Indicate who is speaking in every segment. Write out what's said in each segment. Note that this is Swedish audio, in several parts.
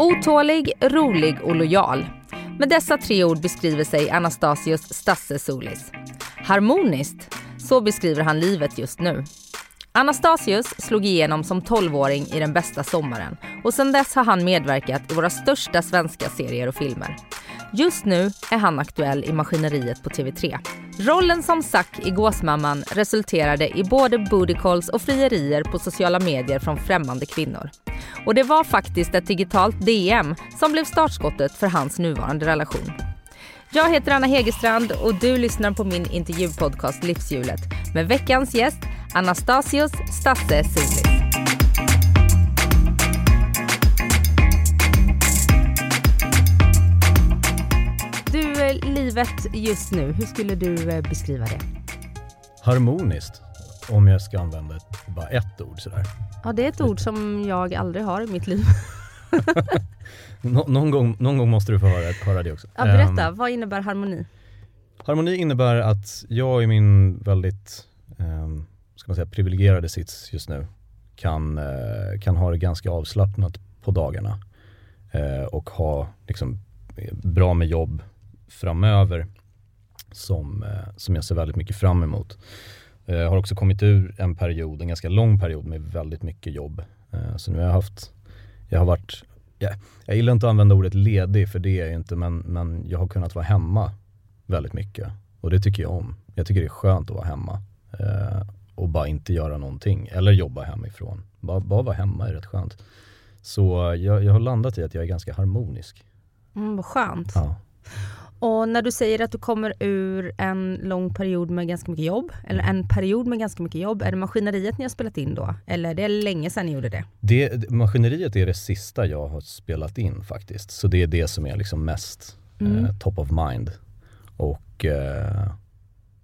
Speaker 1: Otålig, rolig och lojal. Med dessa tre ord beskriver sig Anastasios Stasse Solis. Harmoniskt, så beskriver han livet just nu. Anastasius slog igenom som 12-åring i Den bästa sommaren och sedan dess har han medverkat i våra största svenska serier och filmer. Just nu är han aktuell i Maskineriet på TV3. Rollen som Zack i Gåsmamman resulterade i både booty calls och frierier på sociala medier från främmande kvinnor. Och det var faktiskt ett digitalt DM som blev startskottet för hans nuvarande relation. Jag heter Anna Hegerstrand och du lyssnar på min intervjupodcast Livshjulet med veckans gäst Anastasios Stasse Sulis. Livet just nu, hur skulle du eh, beskriva det?
Speaker 2: Harmoniskt, om jag ska använda ett, bara ett ord sådär.
Speaker 1: Ja, det är ett ord som jag aldrig har i mitt liv.
Speaker 2: Nå, någon, gång, någon gång måste du få höra, höra det också.
Speaker 1: Ja, berätta,
Speaker 2: Ehm,
Speaker 1: vad innebär harmoni?
Speaker 2: harmoni innebär att jag i min väldigt, um, ska man säga, privilegierade sits just nu kan, eh, kan ha det ganska avslappnat på dagarna eh, och ha liksom, bra med jobb framöver som, eh, som jag ser väldigt mycket fram emot. Eh, Jag har också kommit ur en period, en ganska lång period med väldigt mycket jobb. Eh, Så nu har jag haft, jag har varit, jag, jag gillar inte att använda ordet ledig för det är jag inte men, men jag har kunnat vara hemma väldigt mycket och det tycker jag om. Jag tycker det är skönt att vara hemma eh, och bara inte göra någonting eller jobba hemifrån. Bara, bara vara hemma är rätt skönt. Så jag, jag har landat i att jag är ganska harmonisk.
Speaker 1: Mm, vad skönt.
Speaker 2: Ja.
Speaker 1: Och när du säger att du kommer ur en lång period med ganska mycket jobb, eller en period med ganska mycket jobb, är det maskineriet ni har spelat in då? Eller det är länge sedan ni gjorde det?
Speaker 2: Det, maskineriet är det sista jag har spelat in faktiskt. Så det är det som är liksom mest
Speaker 1: Mm.
Speaker 2: eh, top of mind. Och, eh,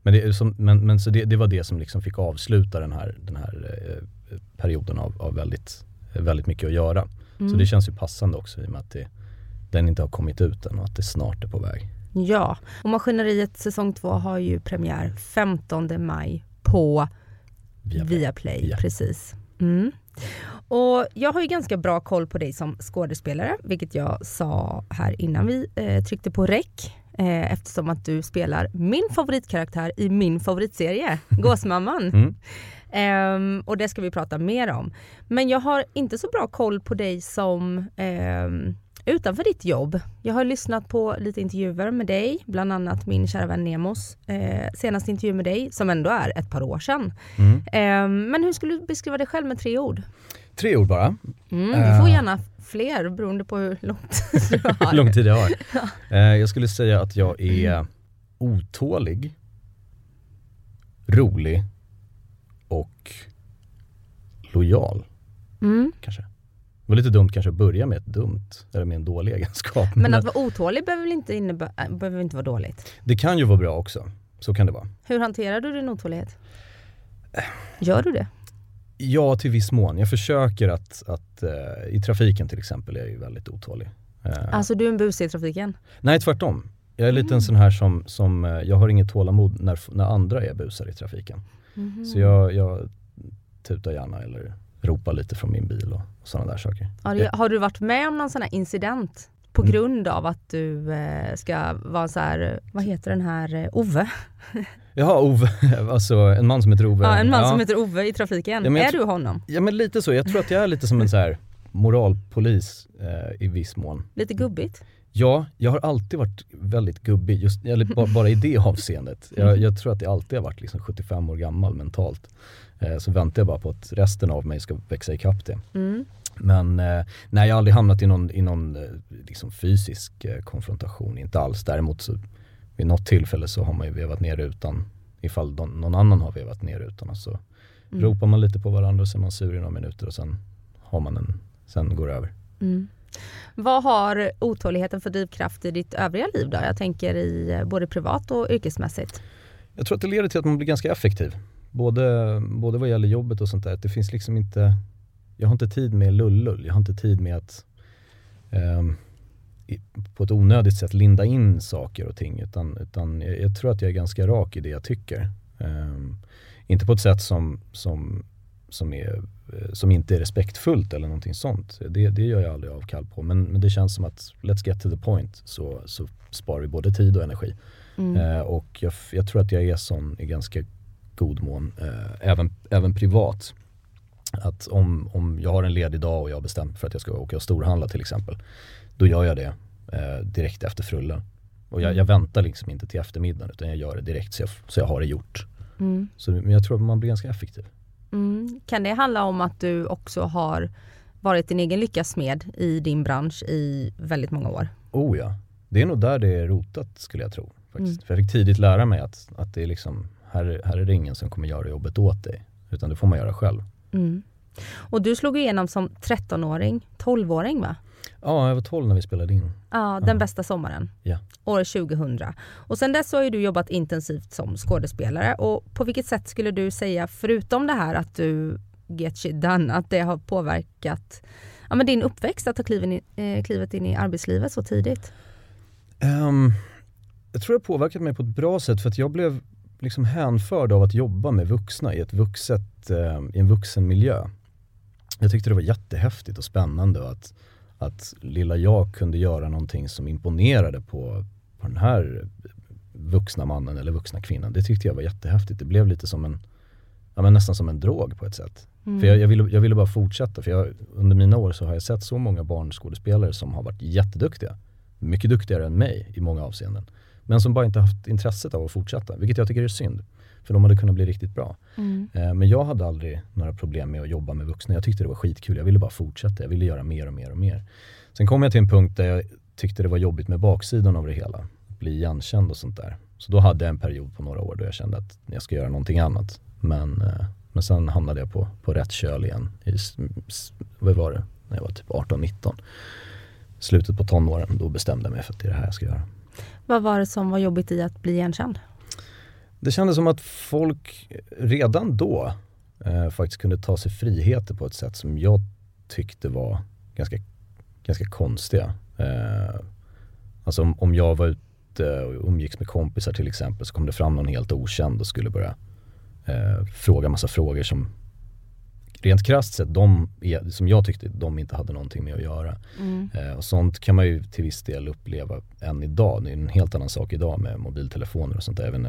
Speaker 2: men det, som, men, men så det, det var det som liksom fick avsluta den här, den här eh, perioden av, av väldigt, väldigt mycket att göra. Så
Speaker 1: Mm.
Speaker 2: det känns ju passande också i och med att det, den inte har kommit ut än och att det snart är på väg.
Speaker 1: Ja, och Maskineriet säsong två har ju premiär 15 maj på
Speaker 2: Viaplay.
Speaker 1: Viaplay.
Speaker 2: Ja.
Speaker 1: Precis. Mm. Och jag har ju ganska bra koll på dig som skådespelare, vilket jag sa här innan vi eh, tryckte på rec. Eh, eftersom att du spelar min favoritkaraktär i min favoritserie, Gåsmamman.
Speaker 2: Mm.
Speaker 1: Ehm, och det ska vi prata mer om. Men jag har inte så bra koll på dig som ehm, utanför ditt jobb. Jag har lyssnat på lite intervjuer med dig, bland annat min kära vän Nemos eh, senaste intervju med dig, som ändå är ett par år sedan.
Speaker 2: Mm.
Speaker 1: Ehm, men hur skulle du beskriva dig själv med tre ord?
Speaker 2: Tre ord bara.
Speaker 1: Mm, du får
Speaker 2: Eh.
Speaker 1: gärna fler beroende på hur långt du har.
Speaker 2: Hur lång tid jag har. Eh, jag skulle säga att jag är otålig, rolig och lojal
Speaker 1: Mm.
Speaker 2: kanske. Det var lite dumt kanske att börja med ett dumt, eller med en dålig egenskap.
Speaker 1: Men att vara otålig behöver väl inte, innebä- äh, behöver inte vara dåligt?
Speaker 2: Det kan ju vara bra också, så kan det vara.
Speaker 1: Hur hanterar du din otålighet? Gör du det?
Speaker 2: Ja, till viss mån. Jag försöker att, att eh, i trafiken till exempel är jag ju väldigt otålig. Eh,
Speaker 1: Alltså du är en busig i trafiken?
Speaker 2: Nej, tvärtom. Jag är lite en sån här som, som eh, jag har inget tålamod när, när andra är busar i trafiken.
Speaker 1: Mhm.
Speaker 2: Så jag, jag tutar gärna eller ropar lite från min bil och, och sådana där saker.
Speaker 1: Har du, har du varit med om någon sån här incident på
Speaker 2: Mm.
Speaker 1: grund av att du eh, ska vara så här, vad heter den här, eh, Ove?
Speaker 2: Jaha, Ove, alltså en man som heter Ove.
Speaker 1: Ja, en man som heter Ove i trafiken.
Speaker 2: Ja,
Speaker 1: är du honom?
Speaker 2: Ja men lite så, jag tror att jag är lite som en så här moralpolis eh, i viss mån.
Speaker 1: Lite gubbigt?
Speaker 2: Ja, jag har alltid varit väldigt gubbig, just, eller ba, bara i det avseendet. Jag, jag tror att jag alltid har varit liksom 75 år gammal mentalt. Eh, så väntar jag bara på att resten av mig ska växa ikapp det.
Speaker 1: Mm.
Speaker 2: Men eh, nej, jag har aldrig hamnat i någon, i någon eh, liksom fysisk eh, konfrontation, inte alls. Däremot så vid något tillfälle så har man ju vevat ner rutan ifall de, någon annan har vevat ner rutan och så
Speaker 1: Mm.
Speaker 2: ropar man lite på varandra och så är man sur i några minuter och sen har man en, sen går det över.
Speaker 1: Mm. Vad har otåligheten för drivkraft i ditt övriga liv då? Jag tänker i eh, både privat och yrkesmässigt.
Speaker 2: Jag tror att det leder till att man blir ganska effektiv. Både, både vad gäller jobbet och sånt där. Det finns liksom inte, jag har inte tid med lullull. Jag har inte tid med att eh, på ett onödigt sätt linda in saker och ting. Utan, utan jag, jag, tror att jag är ganska rak i det jag tycker. Eh, inte på ett sätt som, som, som, är, som inte är respektfullt eller någonting sånt. Det, det gör jag aldrig avkall på. Men, men det känns som att let's get to the point så, så sparar vi både tid och energi. Mm. Uh, och jag, jag, tror att jag är sån i ganska god mån, uh, även, även privat. Att om, om jag har en ledig dag och jag har bestämt för att jag ska åka och storhandla till exempel då gör jag det eh, direkt efter frullen. Och jag, jag, väntar liksom inte till eftermiddagen utan jag gör det direkt så jag, så jag har det gjort. Mm. Så, men jag tror att man blir ganska effektiv.
Speaker 1: Mm. Kan det handla om att du också har varit din egen lyckas med i din bransch i väldigt många år?
Speaker 2: Oh ja, det är nog där det är rotat skulle jag tro. Mm. För jag fick tidigt lära mig att, att det är liksom, här, här är det ingen som kommer göra jobbet åt dig. Utan det får man göra själv.
Speaker 1: Mm. Och du slog igenom som 13-åring, 12-åring va?
Speaker 2: Ja, jag var 12 när vi spelade in.
Speaker 1: Ja, Den ja. bästa sommaren.
Speaker 2: Ja.
Speaker 1: År 2000. Och sen dess har ju du jobbat intensivt som skådespelare. Och på vilket sätt skulle du säga, förutom det här att du get shit done, att det har påverkat ja, men din uppväxt att ta kliven in, eh, klivet in i arbetslivet så tidigt?
Speaker 2: Um, jag tror det har påverkat mig på ett bra sätt för att jag blev liksom hänförd av att jobba med vuxna i, ett vuxet, eh, i en vuxen miljö. Jag tyckte det var jättehäftigt och spännande och att att lilla jag kunde göra någonting som imponerade på, på den här vuxna mannen eller vuxna kvinnan. Det tyckte jag var jättehäftigt. Det blev lite som en, ja men nästan som en drog på ett sätt. Mm. För jag, jag, ville, jag ville bara fortsätta för jag, under mina år så har jag sett så många barnskådespelare som har varit jätteduktiga. Mycket duktigare än mig i många avseenden. Men som bara inte haft intresset av att fortsätta, vilket jag tycker är synd. För de hade kunnat bli riktigt bra. Mm. Eh, men jag hade aldrig några problem med att jobba med vuxna. Jag tyckte det var skitkul. Jag ville bara fortsätta. Jag ville göra mer och mer och mer. Sen kom jag till en punkt där jag tyckte det var jobbigt med baksidan av det hela. Att bli igenkänd och sånt där. Så då hade jag en period på några år då jag kände att jag ska göra någonting annat. Men, eh, men sen hamnade jag på, på rätt köl igen. I, vad var det? När jag var typ 18-19. Slutet på tonåren, då bestämde jag mig för att det är det här jag ska göra.
Speaker 1: Vad var det som var jobbigt i att bli igenkänd?
Speaker 2: Det kändes som att folk redan då eh, faktiskt kunde ta sig friheter på ett sätt som jag tyckte var ganska, ganska konstiga. Eh, alltså om, om jag var ute och umgicks med kompisar till exempel så kom det fram någon helt okänd och skulle börja eh, fråga massa frågor som rent krasst sett, de, som jag tyckte de inte hade någonting med att göra. Mm. Eh, och sånt kan man ju till viss del uppleva än idag. Det är en helt annan sak idag med mobiltelefoner och sånt där. Även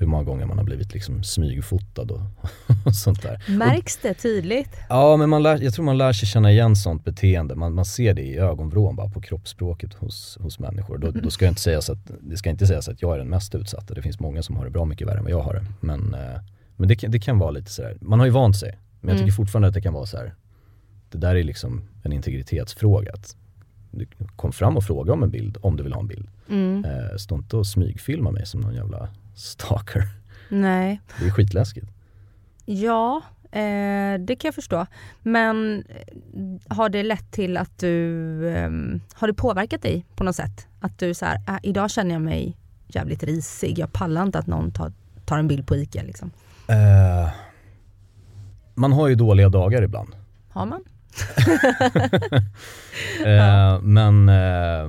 Speaker 2: hur många gånger man har blivit liksom smygfotad och, och sånt där.
Speaker 1: Märks det tydligt?
Speaker 2: Ja, men man lär, jag tror man lär sig känna igen sånt beteende. Man, man ser det i ögonvrån bara på kroppsspråket hos, hos människor. Då, då ska jag inte säga att, det ska inte sägas att jag är den mest utsatta. Det finns många som har det bra mycket värre än vad jag har det. Men, eh, men det, det kan vara lite sådär, man har ju vant sig. Men jag tycker mm. fortfarande att det kan vara så här. det där är liksom en integritetsfråga. Att du kom fram och fråga om en bild om du vill ha en bild. Mm. Eh, stå inte och smygfilma mig som någon jävla stalker.
Speaker 1: Nej.
Speaker 2: Det är skitläskigt.
Speaker 1: Ja, eh, det kan jag förstå. Men eh, har det lett till att du, eh, har det påverkat dig på något sätt? Att du så här, äh, idag känner jag mig jävligt risig, jag pallar inte att någon tar, tar en bild på ICA liksom.
Speaker 2: Eh, man har ju dåliga dagar ibland.
Speaker 1: Har man?
Speaker 2: eh, men eh,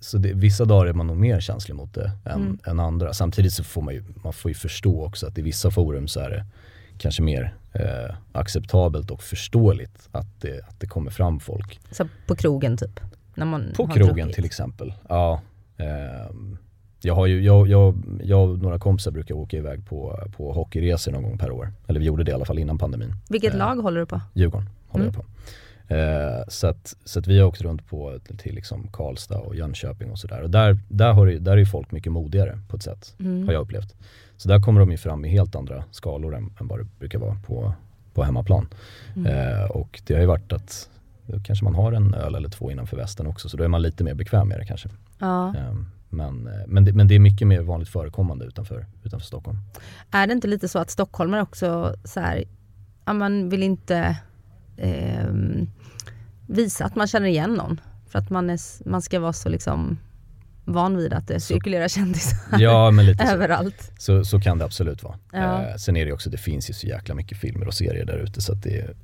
Speaker 2: så det, vissa dagar är man nog mer känslig mot det än, mm. än andra. Samtidigt så får man ju, man får ju förstå också att i vissa forum så är det kanske mer eh, acceptabelt och förståeligt att det, att det kommer fram folk.
Speaker 1: Så på krogen typ? När man
Speaker 2: på krogen druckit. till exempel, ja. Ehm, jag, har ju, jag, jag, jag och några kompisar brukar åka iväg på, på hockeyresor någon gång per år. Eller vi gjorde det i alla fall innan pandemin.
Speaker 1: Vilket eh, lag håller du på?
Speaker 2: Djurgården håller mm. jag på. Eh, så, att, så att vi har åkt runt på till liksom Karlstad och Jönköping och sådär. Och där, där, har, där är folk mycket modigare på ett sätt, mm. har jag upplevt. Så där kommer de ju fram i helt andra skalor än, än vad det brukar vara på, på hemmaplan. Mm. Eh, och det har ju varit att då kanske man har en öl eller två innanför västen också, så då är man lite mer bekväm med det kanske.
Speaker 1: Ja.
Speaker 2: Eh, men, men, det, men det är mycket mer vanligt förekommande utanför, utanför Stockholm.
Speaker 1: Är det inte lite så att stockholmare också så här, man vill inte eh, visa att man känner igen någon. För att man, är, man ska vara så liksom van vid att det cirkulerar kändisar
Speaker 2: Ja men lite så.
Speaker 1: överallt.
Speaker 2: Så, så kan det absolut vara.
Speaker 1: Ja.
Speaker 2: Eh, sen är det också, det finns ju så jäkla mycket filmer och serier där ute så att det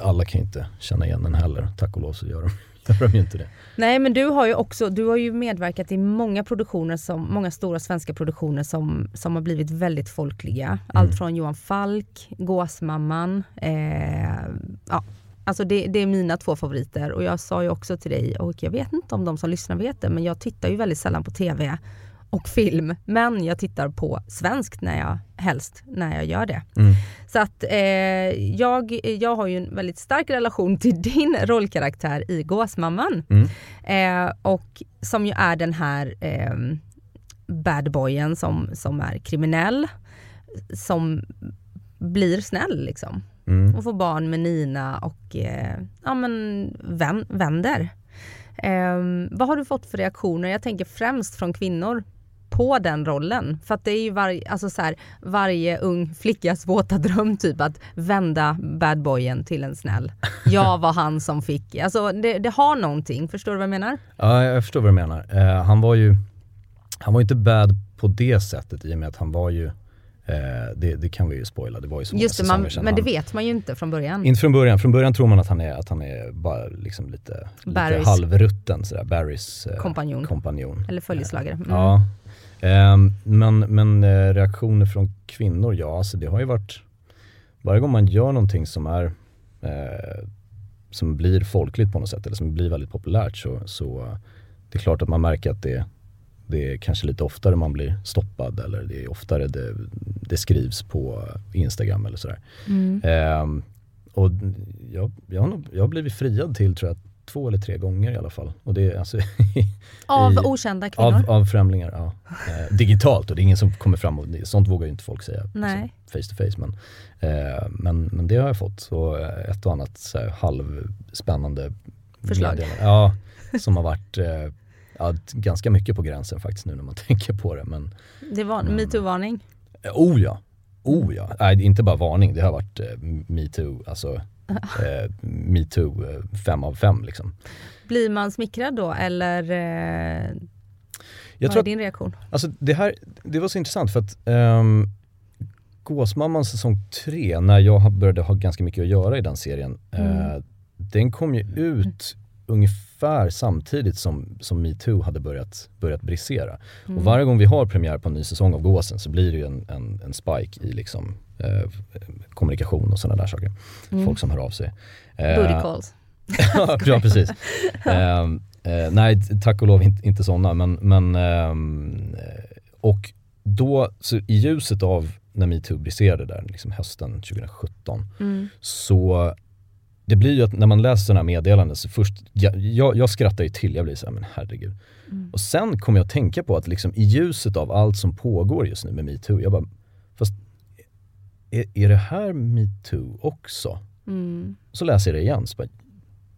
Speaker 2: alla kan ju inte känna igen den heller. Tack och lov så gör de, gör de ju inte det.
Speaker 1: Nej men du har ju också, du har ju medverkat i många produktioner, som, många stora svenska produktioner som, som har blivit väldigt folkliga. Allt från Johan Falk, Gåsmamman, eh, ja, alltså det, det är mina två favoriter. Och jag sa ju också till dig, och jag vet inte om de som lyssnar vet det, men jag tittar ju väldigt sällan på TV och film. Men jag tittar på svenskt när jag, helst när jag gör det. Så att eh, jag, jag har ju en väldigt stark relation till din rollkaraktär i Gåsmamman. Eh, och som ju är den här eh, bad boyen som, som är kriminell, som blir snäll liksom.
Speaker 2: Mm.
Speaker 1: Och får barn med Nina och eh, ja, men vän, vänder. Eh, vad har du fått för reaktioner? Jag tänker främst från kvinnor på den rollen. För att det är ju var, alltså så här, varje ung flickas våta dröm typ att vända bad boyen till en snäll. Jag var han som fick, alltså det, det har någonting, förstår du vad jag menar?
Speaker 2: Ja, jag förstår vad du menar. Eh, han var ju han var inte bad på det sättet i och med att han var ju, eh, det, det kan vi ju spoila, det var ju så
Speaker 1: Just det, man, men det vet man ju inte från början.
Speaker 2: Inte från början, från början tror man att han är, att han är bara liksom lite, lite
Speaker 1: Barrys.
Speaker 2: halvrutten sådär, Barrys eh,
Speaker 1: Kompanjon.
Speaker 2: kompanjon.
Speaker 1: Eller följeslagare. Mm.
Speaker 2: Ja. Ehm, men men eh, reaktioner från kvinnor, ja alltså det har ju varit, varje gång man gör någonting som är eh, som blir folkligt på något sätt eller som blir väldigt populärt så, så det är klart att man märker att det, det är kanske lite oftare man blir stoppad eller det är oftare det, det skrivs på Instagram eller sådär.
Speaker 1: Mm.
Speaker 2: Ehm, och jag, jag, har jag har blivit friad till tror jag två eller tre gånger i alla fall. Och det är alltså
Speaker 1: Av
Speaker 2: i-
Speaker 1: okända kvinnor?
Speaker 2: av, av främlingar, ja. Eh, digitalt och det är ingen som kommer fram och sånt vågar ju inte folk säga
Speaker 1: Nej.
Speaker 2: liksom, face to face. Men, eh, men, men det har jag fått. Så eh, ett och annat så här, halvspännande
Speaker 1: Förslag.
Speaker 2: Ja, som har varit eh, ja, ganska mycket på gränsen faktiskt nu när man tänker på det. Men
Speaker 1: Det var en metoo-varning.
Speaker 2: oh ja, oh ja. Nej, inte bara varning, det har varit eh, metoo, alltså eh, metoo eh, fem av fem liksom.
Speaker 1: Blir man smickrad då eller eh,
Speaker 2: Jag
Speaker 1: vad är din reaktion?
Speaker 2: Alltså det här, det var så intressant för att um, Gåsmamman säsong tre, när jag började ha ganska mycket att göra i den serien, eh, den kom ju ut ungefär samtidigt som, som metoo hade börjat, börjat brisera. Och varje gång vi har premiär på en ny säsong av Gåsen så blir det ju en, en, en spike i liksom, eh, kommunikation och sådana där saker. Folk som hör av sig. Eh,
Speaker 1: Booty calls.
Speaker 2: ja precis. Ehm, eh, nej tack och lov inte, inte sådana men, men ehm, eh, och då, så i ljuset av när metoo briserade där liksom hösten 2017
Speaker 1: Mm.
Speaker 2: så det blir ju att när man läser sådana här meddelanden så först, jag, jag, jag skrattar ju till, jag blir såhär men herregud. Och sen kommer jag att tänka på att liksom i ljuset av allt som pågår just nu med metoo, jag bara, är, är det här metoo också?
Speaker 1: Mm.
Speaker 2: Så läser jag det igen, så bara,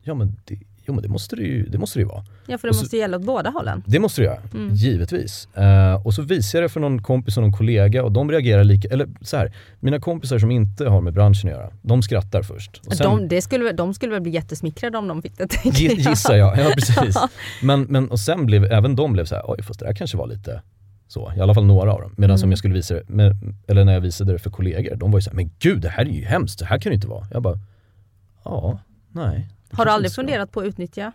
Speaker 2: ja men det, jo, men det måste det ju det måste det ju vara.
Speaker 1: Ja för det
Speaker 2: så-
Speaker 1: måste gälla åt båda hållen.
Speaker 2: Det måste det göra,
Speaker 1: Mm.
Speaker 2: givetvis. Eh, och så visar jag det för någon kompis och någon kollega och de reagerar lika, eller så här, mina kompisar som inte har med branschen att göra, de skrattar först. Och sen,
Speaker 1: de, skulle, de skulle väl bli jättesmickrade om de fick det tänker jag.
Speaker 2: gissar jag, ja precis. Men, men och sen blev, även de blev så här, oj fast det där kanske var lite så, i alla fall några av dem. Medan
Speaker 1: Mm.
Speaker 2: om jag skulle visa det, med, eller när jag visade det för kollegor, de var ju så här, men gud det här är ju hemskt, det här kan det inte vara. Jag bara, ja, nej. det
Speaker 1: Har du aldrig
Speaker 2: inte ska vara."
Speaker 1: funderat på att utnyttja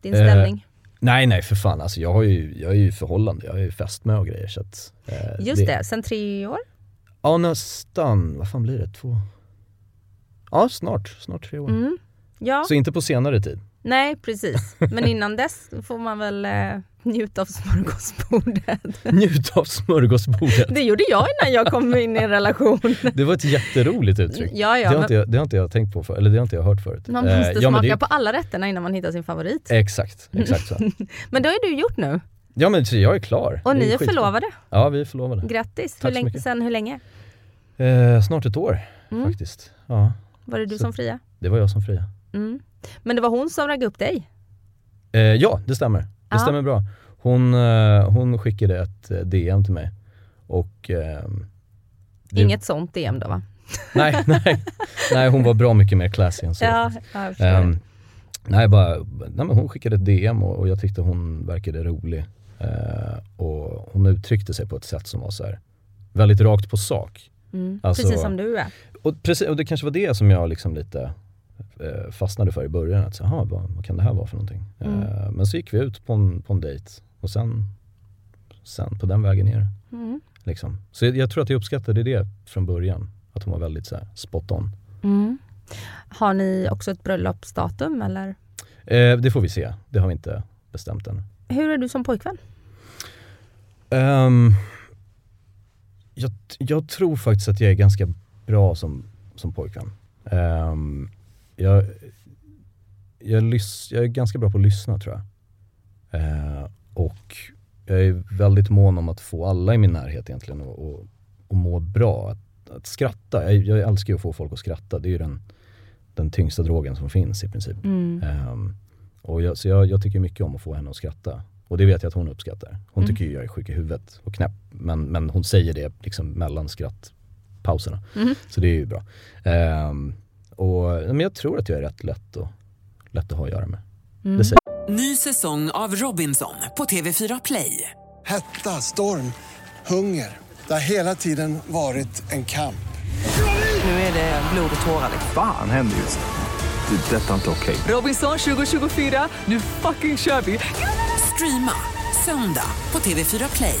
Speaker 1: din
Speaker 2: Eh,
Speaker 1: ställning?
Speaker 2: Nej nej för fan, alltså jag, har ju, jag är ju förhållande, jag är ju fästmö och grejer så att, eh,
Speaker 1: Just det, sen tre år?
Speaker 2: Ja nästan, vad fan blir det? Två? Ja snart, snart tre år.
Speaker 1: Mm. Ja,
Speaker 2: Så inte på senare tid.
Speaker 1: Nej precis. Men innan dess får man väl eh, njuta av smörgåsbordet.
Speaker 2: Njut av smörgåsbordet.
Speaker 1: Det gjorde jag innan jag kom in i en relation.
Speaker 2: Det var ett jätteroligt uttryck.
Speaker 1: Ja, ja,
Speaker 2: det, har
Speaker 1: men-
Speaker 2: inte jag, det har inte jag tänkt på för, eller det har inte jag hört förut.
Speaker 1: Man
Speaker 2: Eh,
Speaker 1: måste
Speaker 2: ja, men
Speaker 1: smaka
Speaker 2: det,
Speaker 1: på alla rätterna innan man hittar sin favorit.
Speaker 2: Exakt, exakt så.
Speaker 1: Men det har ju du gjort nu.
Speaker 2: Ja men så jag är klar.
Speaker 1: Och ni är
Speaker 2: skitbra.
Speaker 1: förlovade.
Speaker 2: Ja vi är förlovade.
Speaker 1: Grattis.
Speaker 2: Tack
Speaker 1: Hur länge, sen hur länge?
Speaker 2: Eh, snart ett år
Speaker 1: Mm.
Speaker 2: faktiskt. Ja,
Speaker 1: Var det du
Speaker 2: Så-
Speaker 1: som fria?
Speaker 2: det var jag som fria.
Speaker 1: Mm. Men det var hon som raggade upp dig?
Speaker 2: Eh, ja, det stämmer. Det
Speaker 1: Ja.
Speaker 2: stämmer bra. Hon, eh, hon skickade ett eh, DM till mig. Och... ehm, det-
Speaker 1: Inget sånt DM då va?
Speaker 2: Nej, nej, nej, hon var bra mycket mer classy än så.
Speaker 1: Ja, ja, jag
Speaker 2: Ehm, Nej, bara, nej men hon skickade ett DM och, och jag tyckte hon verkade rolig. Eh, och hon uttryckte sig på ett sätt som var så här, väldigt rakt på sak.
Speaker 1: Mm.
Speaker 2: Alltså-
Speaker 1: Precis som du är.
Speaker 2: Och, precis, och det kanske var det som jag liksom lite eh, fastnade för i början. Att, aha, vad, vad kan det här vara för någonting?
Speaker 1: Mm.
Speaker 2: Eh, men så gick vi ut på en, på en dejt och sen, sen på den vägen ner.
Speaker 1: Mm.
Speaker 2: Liksom. Så jag, jag tror att jag uppskattade det från början. Att hon var väldigt så här, spot on.
Speaker 1: Mm. Har ni också ett bröllopsdatum eller?
Speaker 2: Eh, det får vi se. Det har vi inte bestämt än.
Speaker 1: Hur är du som pojkvän?
Speaker 2: Ehm, jag, jag tror faktiskt att jag är ganska bra som, som pojkvän. Ehm, jag, jag, lys, jag är ganska bra på att lyssna tror jag. Eh, och jag är väldigt mån om att få alla i min närhet egentligen att och, och må bra. Att, att skratta. Jag, jag älskar ju att få folk att skratta. Det är ju den, den tyngsta drogen som finns i princip.
Speaker 1: Mm.
Speaker 2: Ehm, och jag, så jag, jag tycker mycket om att få henne att skratta. Och det vet jag att hon uppskattar. Hon
Speaker 1: Mm.
Speaker 2: tycker ju jag är sjuk i huvudet och knäpp. Men, men hon säger det liksom mellan skrattpauserna.
Speaker 1: Mhm.
Speaker 2: Så det är ju bra. Ehm, och, men jag tror att jag är rätt lätt, och, lätt att ha att göra med.
Speaker 1: Mm.
Speaker 2: Det säger
Speaker 3: Ny säsong av Robinson på TV4 Play.
Speaker 4: Hetta, storm, hunger. Det har hela tiden varit en kamp.
Speaker 3: Nu är det blod och tårar. liksom.
Speaker 5: Fan händer just det. Det är detta inte okej.
Speaker 3: Robinson 2024, nu fucking kör vi! Streama söndag på TV4 Play.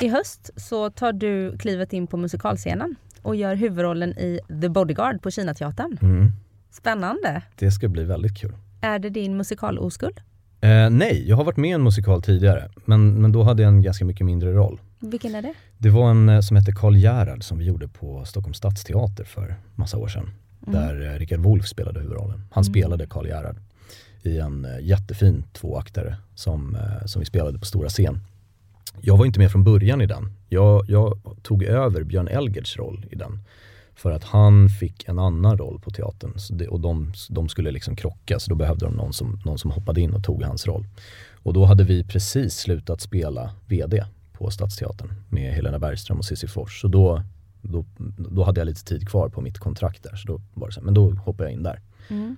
Speaker 1: I höst så tar du klivet in på musikalscenen och gör huvudrollen i The Bodyguard på Kinateatern.
Speaker 2: Mm.
Speaker 1: Spännande!
Speaker 2: Det ska bli väldigt kul.
Speaker 1: Är det din musikaloskuld?
Speaker 2: Eh, nej, jag har varit med i en musikal tidigare. Men, men då hade jag en ganska mycket mindre roll.
Speaker 1: Vilken är det?
Speaker 2: Det var en eh, som hette Karl Gerhard som vi gjorde på Stockholms stadsteater för massa år sedan. Där eh, Rickard Wolff spelade huvudrollen. Han spelade Karl Gerhard i en eh, jättefin tvåaktare som, som vi spelade på stora scen. Jag var inte med från början i den. Jag, jag tog över Björn Elgerts roll i den. För att han fick en annan roll på teatern det, och de, de skulle liksom krocka så då behövde de någon som, någon som hoppade in och tog hans roll. Och då hade vi precis slutat spela VD på Stadsteatern med Helena Bergström och Cissi Fors. Så då, då, då hade jag lite tid kvar på mitt kontrakt där. Så då var det så här, men då hoppar jag in där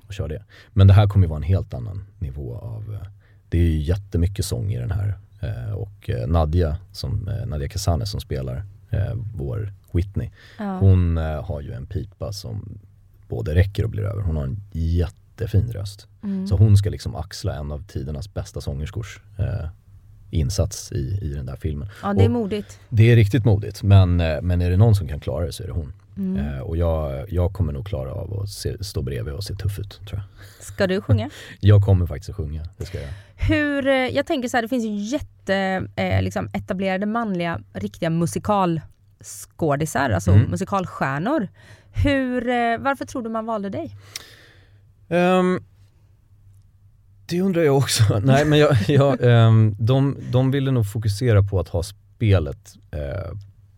Speaker 2: och kör det. Men det här kommer ju vara en helt annan nivå av, eh, det är ju jättemycket sång i den här. Eh, Och eh, Nadja, som, eh, Nadja Kasane som spelar vår Whitney, hon eh, har ju en pipa som både räcker och blir över. Hon har en jättefin röst. Så hon ska liksom axla en av tidernas bästa sångerskors eh, insats i, i den där filmen.
Speaker 1: Ja, det är
Speaker 2: Och-
Speaker 1: modigt.
Speaker 2: det är riktigt modigt, men, men är det någon som kan klara det så är det hon. Eh, och jag, jag kommer nog klara av att se, stå bredvid och se tuff ut, tror jag.
Speaker 1: Ska du sjunga?
Speaker 2: Jag kommer faktiskt att sjunga, det ska jag göra.
Speaker 1: Hur, eh, jag tänker så här, det finns ju jätte eh, liksom etablerade manliga riktiga musikalskådisar, alltså
Speaker 2: Mm.
Speaker 1: musikalstjärnor. Hur, eh, varför tror du man valde dig?
Speaker 2: Ehm, det undrar jag också. Nej men jag, jag, ehm, de, de ville nog fokusera på att ha spelet eh,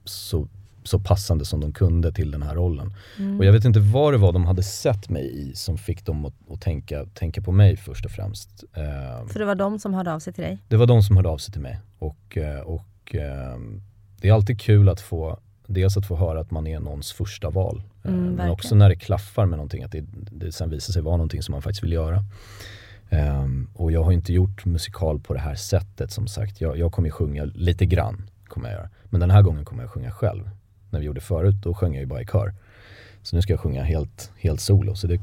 Speaker 2: så, så passande som de kunde till den här rollen. Och jag vet inte vad det var de hade sett mig i som fick dem att, att tänka, tänka på mig först och främst. Ehm,
Speaker 1: För det var de som hörde av sig till dig.
Speaker 2: det var de som hörde av sig till mig. Och, eh, och ehm, det är alltid kul att få, dels att få höra att man är någons första val. Eh,
Speaker 1: Mm,
Speaker 2: men
Speaker 1: verkligen.
Speaker 2: också när det klaffar med någonting, att det, det sen visar sig vara någonting som man faktiskt vill göra. Ehm, och jag har inte gjort musikal på det här sättet som sagt. Jag, jag kommer ju sjunga lite grann, kommer jag göra. Men den här gången kommer jag sjunga själv. När vi gjorde förut, då sjöng jag ju bara i kör. Så nu ska jag sjunga helt, helt solo. Så det,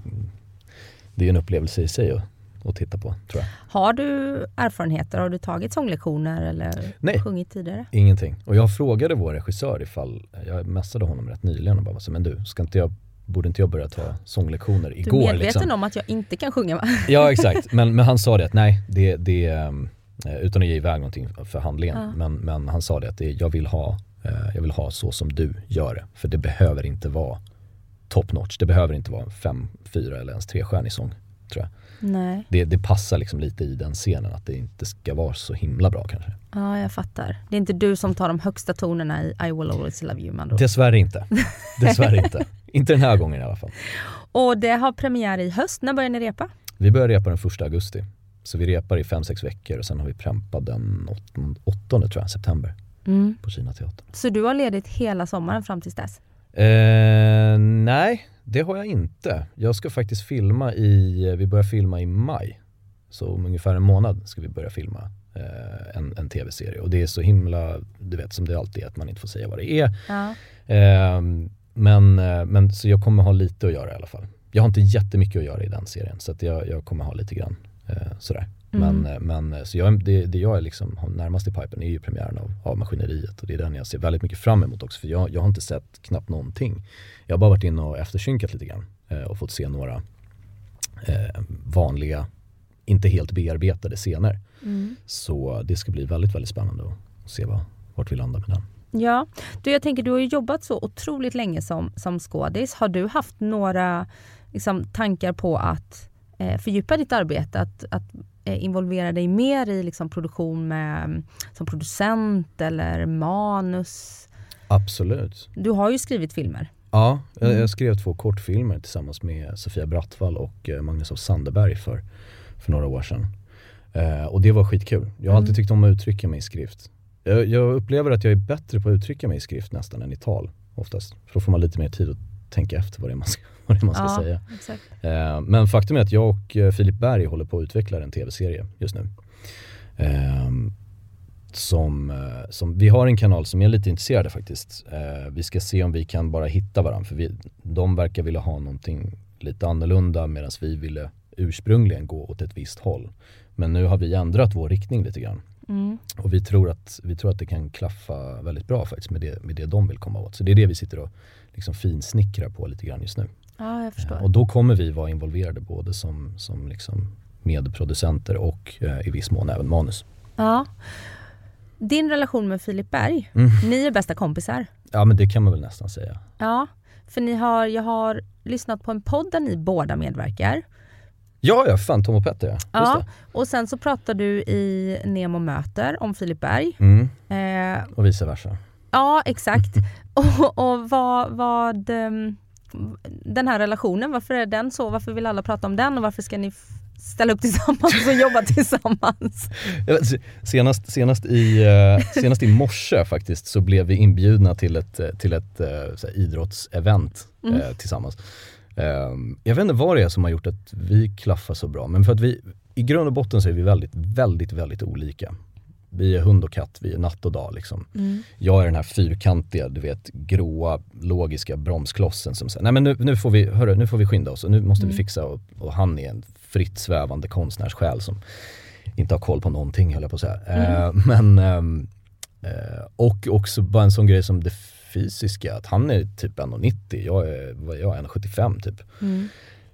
Speaker 2: det är en upplevelse i sig att, att titta på, tror jag.
Speaker 1: Har du erfarenheter? Har du tagit sånglektioner eller
Speaker 2: Nej.
Speaker 1: sjungit tidigare?
Speaker 2: Ingenting. Och jag frågade vår regissör ifall, jag messade honom rätt nyligen och bara så, men du, ska inte jag, borde inte jag börja ta sånglektioner
Speaker 1: Du
Speaker 2: igår
Speaker 1: är medveten
Speaker 2: liksom?
Speaker 1: om att jag inte kan sjunga va?
Speaker 2: Ja exakt, men, men han sa det att nej, det, det, Eh, utan att ge iväg någonting för handlingen.
Speaker 1: Ja.
Speaker 2: Men, men han sa det att det, jag, vill ha, jag vill ha så som du gör det. För det behöver inte vara top notch. Det behöver inte vara en fem, fyra eller ens trestjärnig sång. Tror jag.
Speaker 1: Nej,
Speaker 2: Det, det passar liksom lite i den scenen att det inte ska vara så himla bra kanske.
Speaker 1: ja jag fattar. Det är inte du som tar de högsta tonerna i I will always love you ord.
Speaker 2: Dessvärre inte. Dessvärre inte. Inte den här gången i alla fall.
Speaker 1: Och det har premiär i höst. När börjar ni repa?
Speaker 2: Vi börjar repa den första augusti. Så vi repar i fem sex veckor och sen har vi prempa den 8 tror jag, september på Kina teater.
Speaker 1: Så du har ledigt hela sommaren fram tills dess?
Speaker 2: Eh, nej, det har jag inte. Jag ska faktiskt filma i, vi börjar filma i maj. Så om ungefär en månad ska vi börja filma eh, en, en tv-serie. Och det är så himla, du vet som det alltid är, att man inte får säga vad det är.
Speaker 1: Ja.
Speaker 2: Eh, men, men så jag kommer ha lite att göra i alla fall. Jag har inte jättemycket att göra i den serien så jag, jag kommer ha lite grann eh, Men, eh, men eh, så jag, det, det jag är liksom har närmast i pipen är ju premiären av, av Maskineriet och det är den jag ser väldigt mycket fram emot också för jag, jag har inte sett knappt någonting. Jag har bara varit inne och eftersynkat lite grann eh, och fått se några eh, vanliga, inte helt bearbetade scener. Så det ska bli väldigt, väldigt spännande att se vad, vart vi landar med den.
Speaker 1: Ja, du, jag tänker du har ju jobbat så otroligt länge som, som skådis. Har du haft några liksom, tankar på att eh, fördjupa ditt arbete? Att, att involvera dig mer i liksom, produktion med, som producent eller manus?
Speaker 2: Absolut.
Speaker 1: Du har ju skrivit filmer.
Speaker 2: Ja, jag, jag skrev två kortfilmer tillsammans med Sofia Brattvall och eh, Magnus av Sandeberg för, för några år sedan. Eh, och det var skitkul. Jag har alltid tyckt om att uttrycka mig i skrift. Jag, jag upplever att jag är bättre på att uttrycka mig i skrift nästan än i tal oftast. För då får man lite mer tid att tänka efter vad det är man ska, vad det är man ska
Speaker 1: ja,
Speaker 2: säga. Eh, men faktum är att jag och eh, Filip Berg håller på att utveckla en tv-serie just nu. Eh, som, som, vi har en kanal som är lite intresserade faktiskt. Eh, vi ska se om vi kan bara hitta varandra för vi, de verkar vilja ha någonting lite annorlunda medan vi ville ursprungligen gå åt ett visst håll. Men nu har vi ändrat vår riktning lite grann. Och vi tror, att, vi tror att det kan klaffa väldigt bra faktiskt med det, med det de vill komma åt. Så det är det vi sitter och liksom finsnickrar på lite grann just nu.
Speaker 1: Ja, jag förstår.
Speaker 2: Och då kommer vi vara involverade både som, som liksom medproducenter och eh, i viss mån även manus.
Speaker 1: Ja. Din relation med Filip Berg, ni är bästa kompisar.
Speaker 2: Ja men det kan man väl nästan säga.
Speaker 1: Ja, för ni har, jag har lyssnat på en podd där ni båda medverkar.
Speaker 2: Ja, ja, fan Tom och Petter ja.
Speaker 1: Ja, och sen så pratar du i Nemo möter om Filip Berg.
Speaker 2: Mm,
Speaker 1: Eh,
Speaker 2: och vice versa.
Speaker 1: ja, exakt. och och vad, vad ehm, den här relationen, varför är den så? Varför vill alla prata om den och varför ska ni ställa upp tillsammans och jobba tillsammans?
Speaker 2: Senast, senast, i, eh, senast i morse faktiskt så blev vi inbjudna till ett, eh, till ett eh, så här, idrottsevent eh, tillsammans. Eh, jag vet inte vad det är som har gjort att vi klaffar så bra, men för att vi, i grund och botten så är vi väldigt, väldigt, väldigt olika. Vi är hund och katt, vi är natt och dag liksom. Jag är den här fyrkantiga, du vet, gråa, logiska bromsklossen som säger, nej men nu, nu, får vi, hörru, nu får vi skynda oss och nu måste vi fixa och, och han är en fritt svävande konstnärssjäl som inte har koll på någonting höll jag på att säga. Eh, men, ehm, eh, och också bara en sån grej som det fysiska, att han är typ 1,90, jag är, vad är jag, 1,75 typ.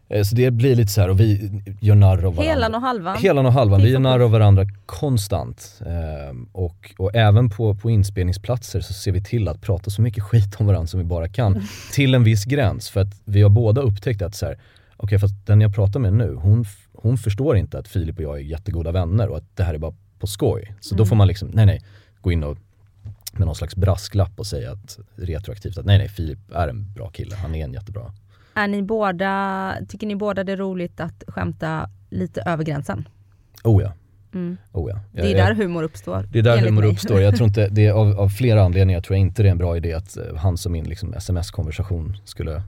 Speaker 2: Eh, Så det blir lite så här och vi gör narr av varandra.
Speaker 1: Helan och halvan.
Speaker 2: Helan och halvan, vi gör narr av varandra konstant. Ehm, och, och även på, på inspelningsplatser så ser vi till att prata så mycket skit om varandra som vi bara kan. Till en viss gräns, för att vi har båda upptäckt att så här, okej fast den jag pratar med nu, hon, hon förstår inte att Filip och jag är jättegoda vänner och att det här är bara på skoj. Så då får man liksom, nej nej, gå in och med någon slags brasklapp och säga att retroaktivt att nej nej, Filip är en bra kille, han är en jättebra.
Speaker 1: Är ni båda, tycker ni båda det är roligt att skämta lite över gränsen?
Speaker 2: Oh ja. Oh ja.
Speaker 1: Det är
Speaker 2: Jag- jag-
Speaker 1: där humor uppstår.
Speaker 2: Det är där humor
Speaker 1: mig.
Speaker 2: uppstår. Jag tror inte, det är av, av flera anledningar tror jag inte det är en bra idé att eh, hans och min liksom, sms-konversation skulle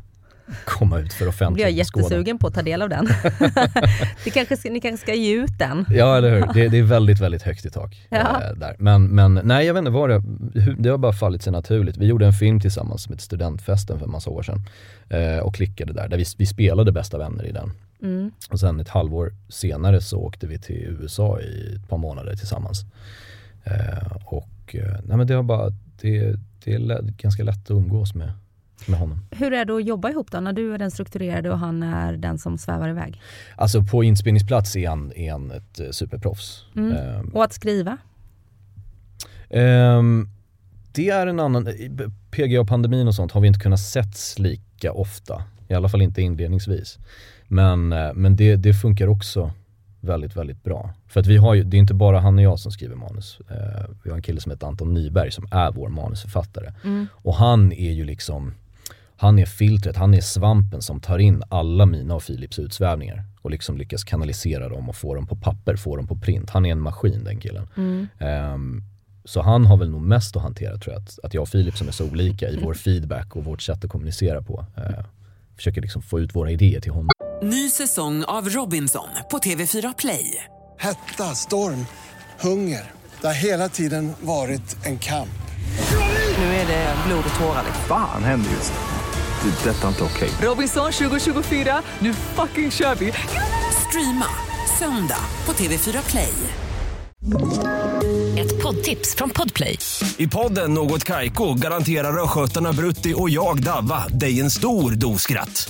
Speaker 2: komma ut för offentlig
Speaker 1: blir jag jättesugen på att ta del av den. det kanske ska, ni kanske ska ge ut den.
Speaker 2: Ja eller hur, det, det är väldigt väldigt högt i tak.
Speaker 1: Ja.
Speaker 2: eh, där. Men, men nej jag vet inte vad det, det har bara fallit sig naturligt. Vi gjorde en film tillsammans som hette Studentfesten för en massa år sedan. Eh, och klickade där, där vi, vi spelade bästa vänner i den.
Speaker 1: Mm.
Speaker 2: Och sen ett halvår senare så åkte vi till USA i ett par månader tillsammans. Eh, och eh, nej men det har bara, det, det är ganska lätt att umgås med, med honom.
Speaker 1: Hur är det att jobba ihop då när du är den strukturerade och han är den som svävar iväg?
Speaker 2: Alltså på inspelningsplats är han, är han ett eh, superproffs.
Speaker 1: Mm.
Speaker 2: Ehm,
Speaker 1: Och att skriva?
Speaker 2: Ehm, det är en annan, PGA-pandemin och sånt har vi inte kunnat setts lika ofta. I alla fall inte inledningsvis. Men, eh, men det, det funkar också väldigt, väldigt bra. För att vi har ju, det är inte bara han och jag som skriver manus. Eh, vi har en kille som heter Anton Nyberg som är vår manusförfattare. Och han är ju liksom, han är filtret, han är svampen som tar in alla mina och Philips utsvävningar och liksom lyckas kanalisera dem och få dem på papper, få dem på print. Han är en maskin den killen. Ehm, så han har väl nog mest att hantera tror jag, att, att jag och Filip som är så olika i vår feedback och vårt sätt att kommunicera på. Eh, försöker liksom få ut våra idéer till honom.
Speaker 3: Ny säsong av Robinson på TV4 Play.
Speaker 4: Hetta, storm, hunger. Det har hela tiden varit en kamp.
Speaker 3: Nu är det blod och tårar. liksom.
Speaker 5: Fan händer just det. Det är detta inte okej.
Speaker 3: Robinson 2024, nu fucking kör vi! Streama söndag på TV4 Play.
Speaker 6: Ett poddtips från Podplay.
Speaker 7: I podden Något Kaiko garanterar östgötarna Brutti och jag, Davva, dig en stor dos skratt.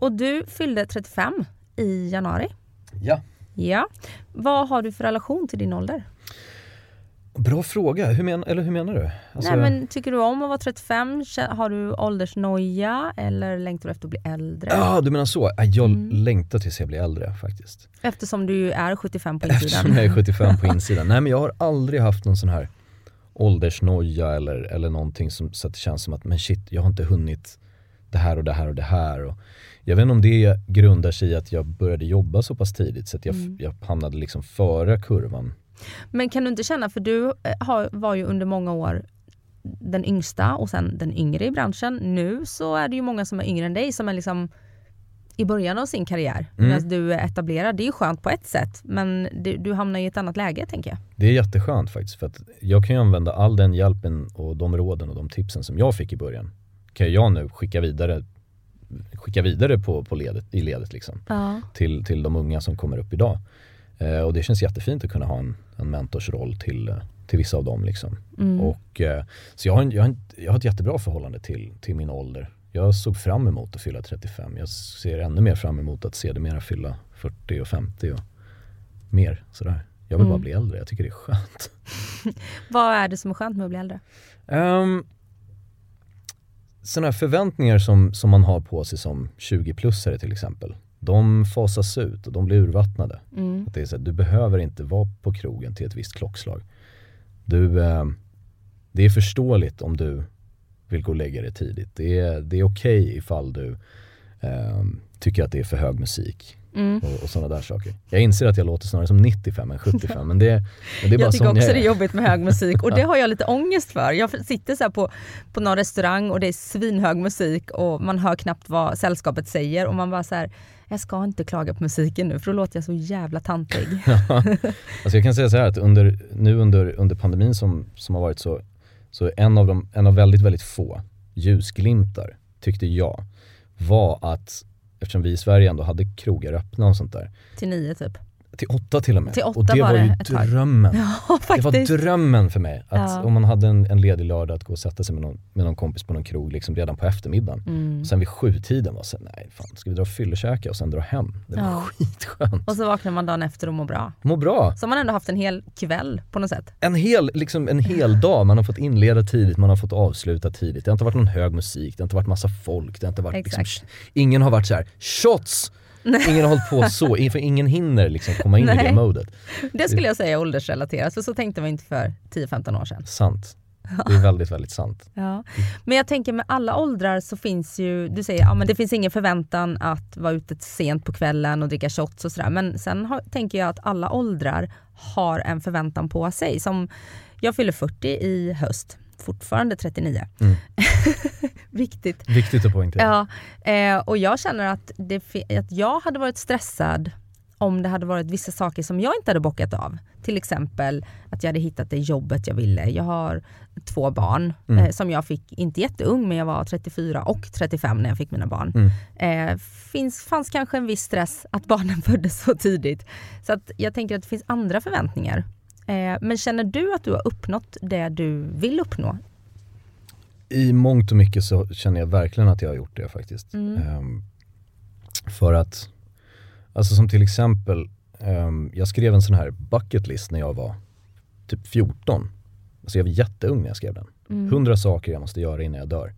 Speaker 1: Och du fyllde 35 i januari.
Speaker 2: Ja.
Speaker 1: Ja. Vad har du för relation till din ålder?
Speaker 2: Bra fråga, hur, men, eller hur menar du? Alltså,
Speaker 1: Nej, men tycker du om att vara 35? Kä- Har du åldersnoja eller längtar du efter att bli äldre?
Speaker 2: Ja, du menar så. Ja, Jag
Speaker 1: Mm.
Speaker 2: längtar tills jag blir äldre faktiskt.
Speaker 1: Eftersom du är 75 på
Speaker 2: Eftersom
Speaker 1: insidan.
Speaker 2: jag är 75 på insidan. Nej men jag har aldrig haft någon sån här åldersnoja eller, eller någonting som, så att det känns som att men shit, jag har inte hunnit det här och det här och det här. Och jag vet inte om det grundar sig i att jag började jobba så pass tidigt så att jag,
Speaker 1: Mm.
Speaker 2: jag hamnade liksom före kurvan.
Speaker 1: Men kan du inte känna, för du eh, har, var ju under många år den yngsta och sen den yngre i branschen. Nu så är det ju många som är yngre än dig som är liksom i början av sin karriär.
Speaker 2: Mm.
Speaker 1: Medan du är etablerad. Det är ju skönt på ett sätt men du, du hamnar i ett annat läge tänker jag.
Speaker 2: Det är jätteskönt faktiskt för att jag kan ju använda all den hjälpen och de råden och de tipsen som jag fick i början. Kan jag nu skicka vidare, skicka vidare på, på ledet, i ledet liksom.
Speaker 1: Ja.
Speaker 2: till, till de unga som kommer upp idag. Eh, och det känns jättefint att kunna ha en, en mentorsroll till, eh, till vissa av dem. Liksom. Och, eh, så jag har, en, jag, har en, jag har ett jättebra förhållande till, till min ålder. Jag såg fram emot att fylla 35. Jag ser ännu mer fram emot att se det mera fylla 40 och 50 och mer. Sådär. Jag vill bara bli äldre, jag tycker det är skönt.
Speaker 1: Vad är det som är skönt med att bli äldre?
Speaker 2: Um, sådana här förväntningar som, som man har på sig som 20-plussare till exempel. De fasas ut och de blir urvattnade. Att det är så här, du behöver inte vara på krogen till ett visst klockslag. Du, ehm, det är förståeligt om du vill gå och lägga dig tidigt. Det är, det är okej ifall du ehm, tycker att det är för hög musik. Och, och sådana där saker. Jag inser att jag låter snarare som 95 än 75 men det, men det är bara
Speaker 1: Jag tycker också
Speaker 2: jag
Speaker 1: det är
Speaker 2: är.
Speaker 1: jobbigt med hög musik och det har jag lite ångest för. Jag sitter så på, på någon restaurang och det är svinhög musik och man hör knappt vad sällskapet säger och man bara så här, jag ska inte klaga på musiken nu för då låter jag så jävla tantig.
Speaker 2: Alltså jag kan säga så här att under, nu under, under pandemin som, som har varit så, så en av, de, en av väldigt, väldigt få ljusglimtar tyckte jag var att eftersom vi i Sverige ändå hade krogar öppna och sånt där,
Speaker 1: Till nio typ
Speaker 2: till åtta till och med.
Speaker 1: Till åtta
Speaker 2: och det
Speaker 1: var
Speaker 2: var, ju drömmen.
Speaker 1: Ja
Speaker 2: Det var drömmen för mig. Att
Speaker 1: Ja.
Speaker 2: om man hade en, en ledig lördag att gå och sätta sig med någon, med någon kompis på någon krog liksom redan på eftermiddagen.
Speaker 1: Mm.
Speaker 2: Sen vid sjutiden var så nej fan ska vi dra och fyllekäka och sen dra hem? Det var
Speaker 1: Ja.
Speaker 2: skitskönt.
Speaker 1: Och så vaknar man dagen efter och mår bra.
Speaker 2: Må bra.
Speaker 1: Så har man ändå haft en hel kväll på något sätt.
Speaker 2: en hel, liksom en hel dag, man har fått inleda tidigt, man har fått avsluta tidigt. Det har inte varit någon hög musik, det har inte varit massa folk, det har inte varit liksom, ingen har varit så här: shots! Ingen har hållit på så, för ingen hinner liksom komma in i det modet.
Speaker 1: Det skulle jag säga är åldersrelaterat för så tänkte man inte för 10-15 år sedan.
Speaker 2: Sant. Det är väldigt, väldigt sant.
Speaker 1: Ja. Men jag tänker med alla åldrar så finns ju, du säger ja men det finns ingen förväntan att vara ute sent på kvällen och dricka shots och sådär. Men sen har, tänker jag att alla åldrar har en förväntan på sig. Som jag fyller 40 i höst fortfarande 39.
Speaker 2: Mm.
Speaker 1: Viktigt.
Speaker 2: Viktigt att poängtera.
Speaker 1: Ja, eh, och jag känner att, det, att jag hade varit stressad om det hade varit vissa saker som jag inte hade bockat av. Till exempel att jag hade hittat det jobbet jag ville. Jag har två barn
Speaker 2: Mm.
Speaker 1: eh, som jag fick, inte jätteung, men jag var 34 och 35 när jag fick mina barn.
Speaker 2: Mm.
Speaker 1: Eh, finns, fanns kanske en viss stress att barnen föddes så tidigt. Så att jag tänker att det finns andra förväntningar. Eh, men känner du att du har uppnått det du vill uppnå?
Speaker 2: I mångt och mycket så känner jag verkligen att jag har gjort det faktiskt.
Speaker 1: Mm.
Speaker 2: Ehm, för att, alltså som till exempel, ehm, jag skrev en sån här bucket list när jag var typ 14. Alltså jag var jätteung när jag skrev den.
Speaker 1: Mm.
Speaker 2: 100 saker jag måste göra innan jag dör.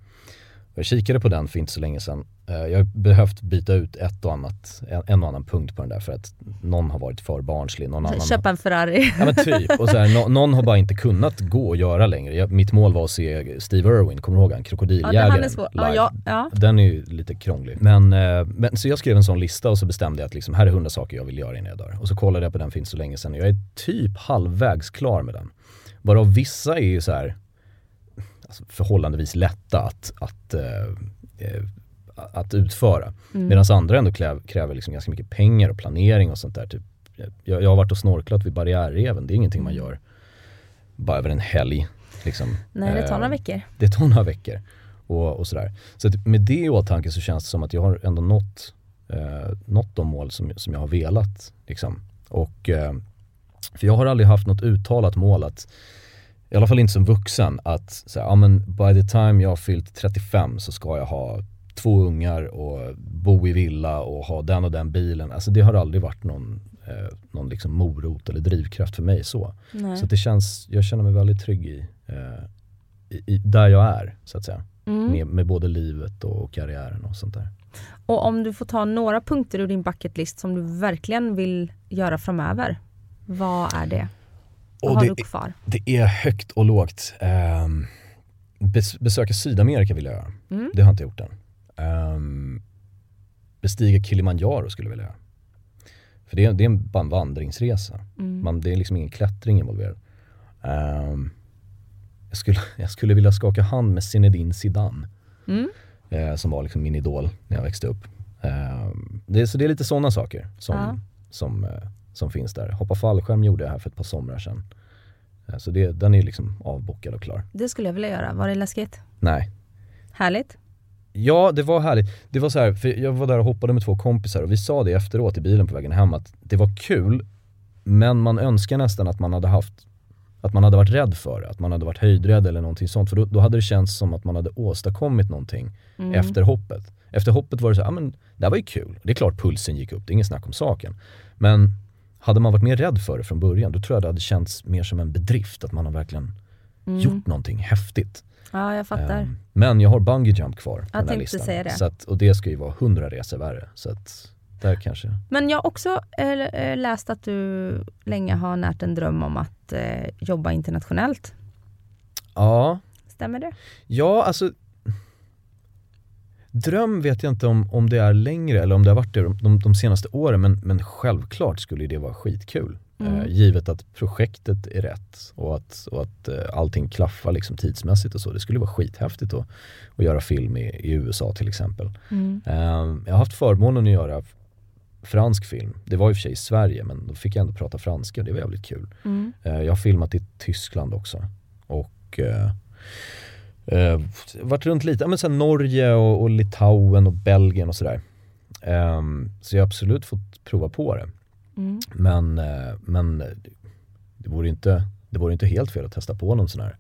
Speaker 2: Jag kikade på den för inte så länge sedan. Eh, Jag har behövt byta ut ett och annat, en, och annan punkt på den där för att någon har varit för barnslig, någon annan
Speaker 1: Köpa en Ferrari.
Speaker 2: Ja men typ, och så här, nå- någon har bara inte kunnat gå och göra längre. Jag, mitt mål var att se Steve Irwin, kommer du ihåg han? Krokodiljägaren.
Speaker 1: Ja,
Speaker 2: live.
Speaker 1: ja, ja.
Speaker 2: Den är ju lite krånglig. Men, eh, men så jag skrev en sån lista och så bestämde jag att liksom, här är 100 saker jag vill göra innan jag dör. Och så kollade jag på den inte så länge sedan och jag är typ halvvägs klar med den. Varav vissa är ju så här alltså förhållandevis lätta att, att, eh, att utföra.
Speaker 1: Mm.
Speaker 2: Medan andra ändå kräver, kräver liksom ganska mycket pengar och planering och sånt där. Typ, jag, jag har varit och snorklat vid barriärreven, det är ingenting man gör bara över en helg. Liksom.
Speaker 1: Nej, det tar några veckor.
Speaker 2: det tar några veckor. Och, och sådär. Så med det i åtanke så känns det som att jag har ändå nått, eh, nått de mål som, som jag har velat. Liksom. Och, eh, för jag har aldrig haft något uttalat mål att, i alla fall inte som vuxen, att så här, ja, men by the time jag har fyllt 35 så ska jag ha två ungar och bo i villa och ha den och den bilen. Alltså det har aldrig varit någon, eh, någon liksom morot eller drivkraft för mig så.
Speaker 1: Nej.
Speaker 2: Så det känns, jag känner mig väldigt trygg i, eh, i, i där jag är så att säga.
Speaker 1: Mm.
Speaker 2: Med, med både livet och karriären och sånt där.
Speaker 1: Och om du får ta några punkter ur din bucketlist som du verkligen vill göra framöver. Vad är det? Vad
Speaker 2: Och
Speaker 1: har
Speaker 2: det,
Speaker 1: du kvar?
Speaker 2: det är högt och lågt. Bes, besöka Sydamerika vill jag göra.
Speaker 1: Mm.
Speaker 2: Det har jag inte gjort än. Ehm, bestiga Kilimanjaro skulle jag vilja göra. För det är, det är en, bara en vandringsresa.
Speaker 1: Mm.
Speaker 2: Man, det är liksom ingen klättring involverad. Ehm, jag, skulle, jag skulle vilja skaka hand med Zinedine Zidane.
Speaker 1: Mm.
Speaker 2: eh, som var liksom min idol när jag växte upp. Eh, det, så det är lite sådana saker som,
Speaker 1: Ja.
Speaker 2: som, eh, som finns där. Hoppa fallskärm gjorde jag här för ett par somrar sedan. Eh, så det, den är liksom avbokad och klar.
Speaker 1: Det skulle jag vilja göra. Var det läskigt?
Speaker 2: Nej.
Speaker 1: Härligt?
Speaker 2: Ja, det var härligt. Det var så här, för jag var där och hoppade med två kompisar och vi sa det efteråt i bilen på vägen hem att det var kul, men man önskar nästan att man hade haft att man hade varit rädd för det, att man hade varit höjdrädd eller någonting sånt. För då, då hade det känts som att man hade åstadkommit någonting
Speaker 1: Mm.
Speaker 2: efter hoppet. Efter hoppet var det så här, ja men det här var ju kul. Det är klart pulsen gick upp, det är inget snack om saken. Men hade man varit mer rädd för det från början, då tror jag det hade känts mer som en bedrift, att man har verkligen
Speaker 1: Mm.
Speaker 2: gjort någonting häftigt.
Speaker 1: Ja, jag fattar.
Speaker 2: Ehm, men jag har bungee jump kvar på
Speaker 1: Jag
Speaker 2: den här listan.
Speaker 1: säga det.
Speaker 2: Så att, och det ska ju vara 100 resor värre. Så att där kanske...
Speaker 1: Men jag har också eh, läst att du länge har närt en dröm om att eh, jobba internationellt.
Speaker 2: Ja,
Speaker 1: Stämmer det?
Speaker 2: ja alltså Dröm vet jag inte om, om det är längre eller om det har varit det de, de, de senaste åren men, men självklart skulle det vara skitkul.
Speaker 1: Mm.
Speaker 2: Eh, givet att projektet är rätt och att, och att eh, allting klaffar liksom tidsmässigt och så. Det skulle vara skithäftigt att, att göra film i, i USA till exempel.
Speaker 1: Mm.
Speaker 2: Eh, jag har haft förmånen att göra fransk film. Det var i och för sig i Sverige men då fick jag ändå prata franska det var jävligt kul.
Speaker 1: Mm.
Speaker 2: Eh, jag har filmat i Tyskland också. Och eh, varit runt lite, men här Norge och, och Litauen och Belgien och sådär. Ehm, så jag har absolut fått prova på det.
Speaker 1: Mm.
Speaker 2: Men, eh, men det vore inte, det vore inte helt fel att testa på någon sån här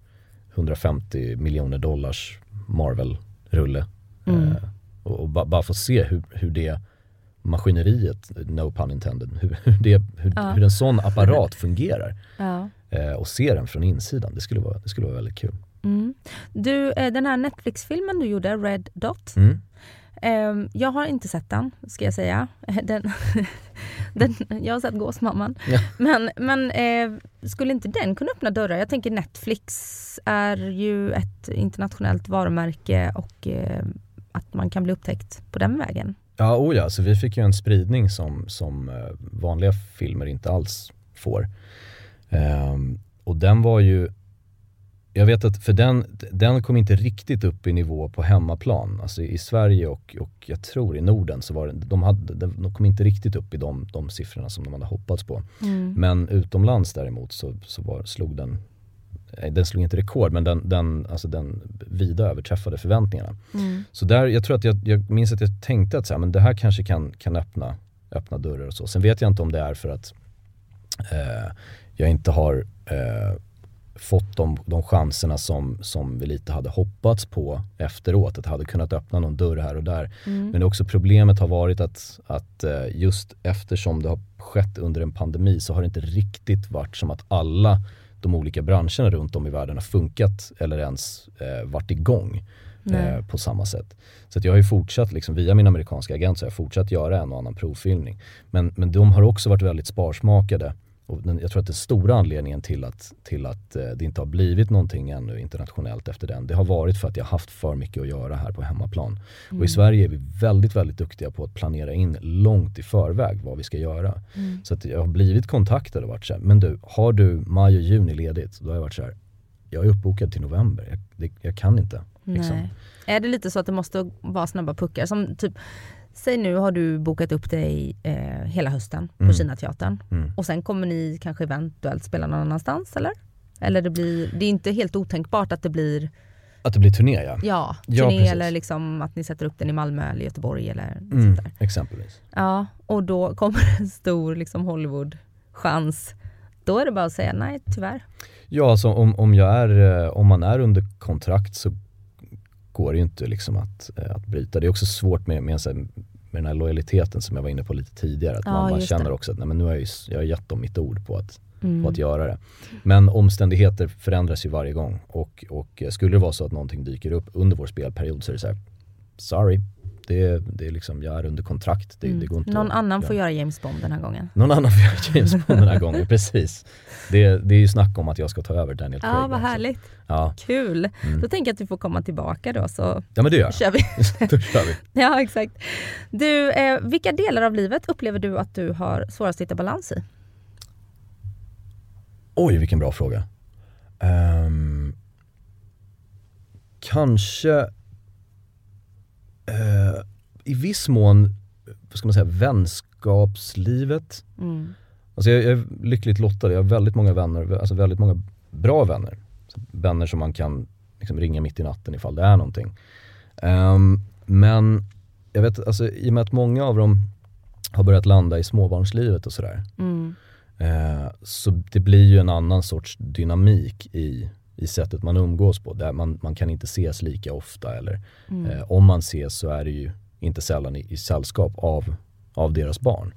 Speaker 2: 150 miljoner dollars Marvel-rulle.
Speaker 1: Mm.
Speaker 2: Eh, och och ba, bara få se hur, hur det maskineriet, no pun intended, hur, hur, det, hur,
Speaker 1: Ja.
Speaker 2: hur en sån apparat fungerar
Speaker 1: Ja.
Speaker 2: eh, och se den från insidan. Det skulle vara, det skulle vara väldigt kul.
Speaker 1: Mm. Du, eh, den här Netflix-filmen du gjorde, Red Dot.
Speaker 2: Mm.
Speaker 1: Ehm, jag har inte sett den, ska jag säga. Den, den, jag har sett Gåsmamman.
Speaker 2: Ja.
Speaker 1: Men, men eh, skulle inte den kunna öppna dörrar? Jag tänker Netflix är ju ett internationellt varumärke och eh, att man kan bli upptäckt på den vägen.
Speaker 2: Ja, oh ja, så vi fick ju en spridning som, som eh, vanliga filmer inte alls får. Ehm, och den var ju, Jag vet att för den, den kom inte riktigt upp i nivå på hemmaplan. Alltså i Sverige och, och jag tror i Norden så var det, de, hade, de kom inte riktigt upp i de, de siffrorna som de hade hoppats på.
Speaker 1: Mm.
Speaker 2: Men utomlands däremot så, så var, slog den, den slog inte rekord men den, den, alltså den vida överträffade förväntningarna.
Speaker 1: Mm.
Speaker 2: Så där, jag tror att jag, jag minns att jag tänkte att så här, men det här kanske kan, kan öppna, öppna dörrar och så. Sen vet jag inte om det är för att eh, jag inte har eh, fått de, de chanserna som, som vi lite hade hoppats på efteråt. Att det hade kunnat öppna någon dörr här och där.
Speaker 1: Mm.
Speaker 2: Men det också problemet har varit att, att eh, just eftersom det har skett under en pandemi så har det inte riktigt varit som att alla de olika branscherna runt om i världen har funkat eller ens eh, varit igång eh, på samma sätt. Så jag har ju fortsatt, liksom, via min amerikanska agent, så har jag fortsatt göra en och annan provfilmning. Men, men de har också varit väldigt sparsmakade. Och den, jag tror att den stora anledningen till att, till att eh, det inte har blivit någonting ännu internationellt efter den, det har varit för att jag haft för mycket att göra här på hemmaplan. Och
Speaker 1: Mm.
Speaker 2: i Sverige är vi väldigt, väldigt duktiga på att planera in långt i förväg vad vi ska göra.
Speaker 1: Mm.
Speaker 2: Så att jag har blivit kontaktad och varit så här, men du, har du maj och juni ledigt? Då har jag varit så här, jag är uppbokad till november, jag, det, jag kan inte. Liksom.
Speaker 1: Är det lite så att det måste vara snabba puckar? Som typ, säg nu har du bokat upp dig eh, hela hösten på
Speaker 2: Mm.
Speaker 1: Kinateatern
Speaker 2: Mm.
Speaker 1: och sen kommer ni kanske eventuellt spela någon annanstans eller? Eller det blir, det är inte helt otänkbart att det blir
Speaker 2: Att det blir turné ja.
Speaker 1: ja,
Speaker 2: Ja,
Speaker 1: turné
Speaker 2: precis.
Speaker 1: eller liksom att ni sätter upp den i Malmö eller Göteborg eller
Speaker 2: Mm,
Speaker 1: sånt där.
Speaker 2: exempelvis.
Speaker 1: Ja, och då kommer en stor liksom Hollywood-chans. Då är det bara att säga nej tyvärr.
Speaker 2: Ja, alltså om, om, jag är, eh, om man är under kontrakt så går ju inte liksom att, eh, att bryta. Det är också svårt med, med, här- med den här lojaliteten som jag var inne på lite tidigare. Att
Speaker 1: Ja,
Speaker 2: man, man känner
Speaker 1: det.
Speaker 2: också att nej, men nu har jag, ju, jag har gett dem mitt ord på att,
Speaker 1: Mm.
Speaker 2: på att göra det. Men omständigheter förändras ju varje gång och, och eh, skulle det vara så att någonting dyker upp under vår spelperiod så är det så här, sorry, det, är- det är liksom, jag är under kontrakt. Det, det går inte
Speaker 1: Mm. Någon
Speaker 2: att
Speaker 1: annan
Speaker 2: göra.
Speaker 1: får göra James Bond den här gången.
Speaker 2: Någon annan får göra James Bond den här gången, precis. Det, det är ju snack om att jag ska ta över Daniel Craig.
Speaker 1: Ja, vad härligt.
Speaker 2: Ja.
Speaker 1: Kul.
Speaker 2: Mm.
Speaker 1: Då tänker jag att du får komma tillbaka då så
Speaker 2: ja, men det gör
Speaker 1: kör vi.
Speaker 2: Då kör vi.
Speaker 1: ja, exakt. Du, eh, vilka delar av livet upplever du att du har svårast att hitta balans i?
Speaker 2: Oj, vilken bra fråga. Ehm, kanske eh, i viss mån, vad ska man säga, vänskapslivet.
Speaker 1: Mm.
Speaker 2: Alltså jag, jag är lyckligt lottad, jag har väldigt många vänner, alltså väldigt många bra vänner. Vänner som man kan liksom ringa mitt i natten ifall det är någonting. Ehm, men jag vet, alltså, i och med att många av dem har börjat landa i småbarnslivet och sådär.
Speaker 1: Mm.
Speaker 2: Eh, så det blir ju en annan sorts dynamik i, i sättet man umgås på. Där man, man kan inte ses lika ofta eller
Speaker 1: Mm.
Speaker 2: eh, om man ses så är det ju inte sällan i, i sällskap av, av deras barn.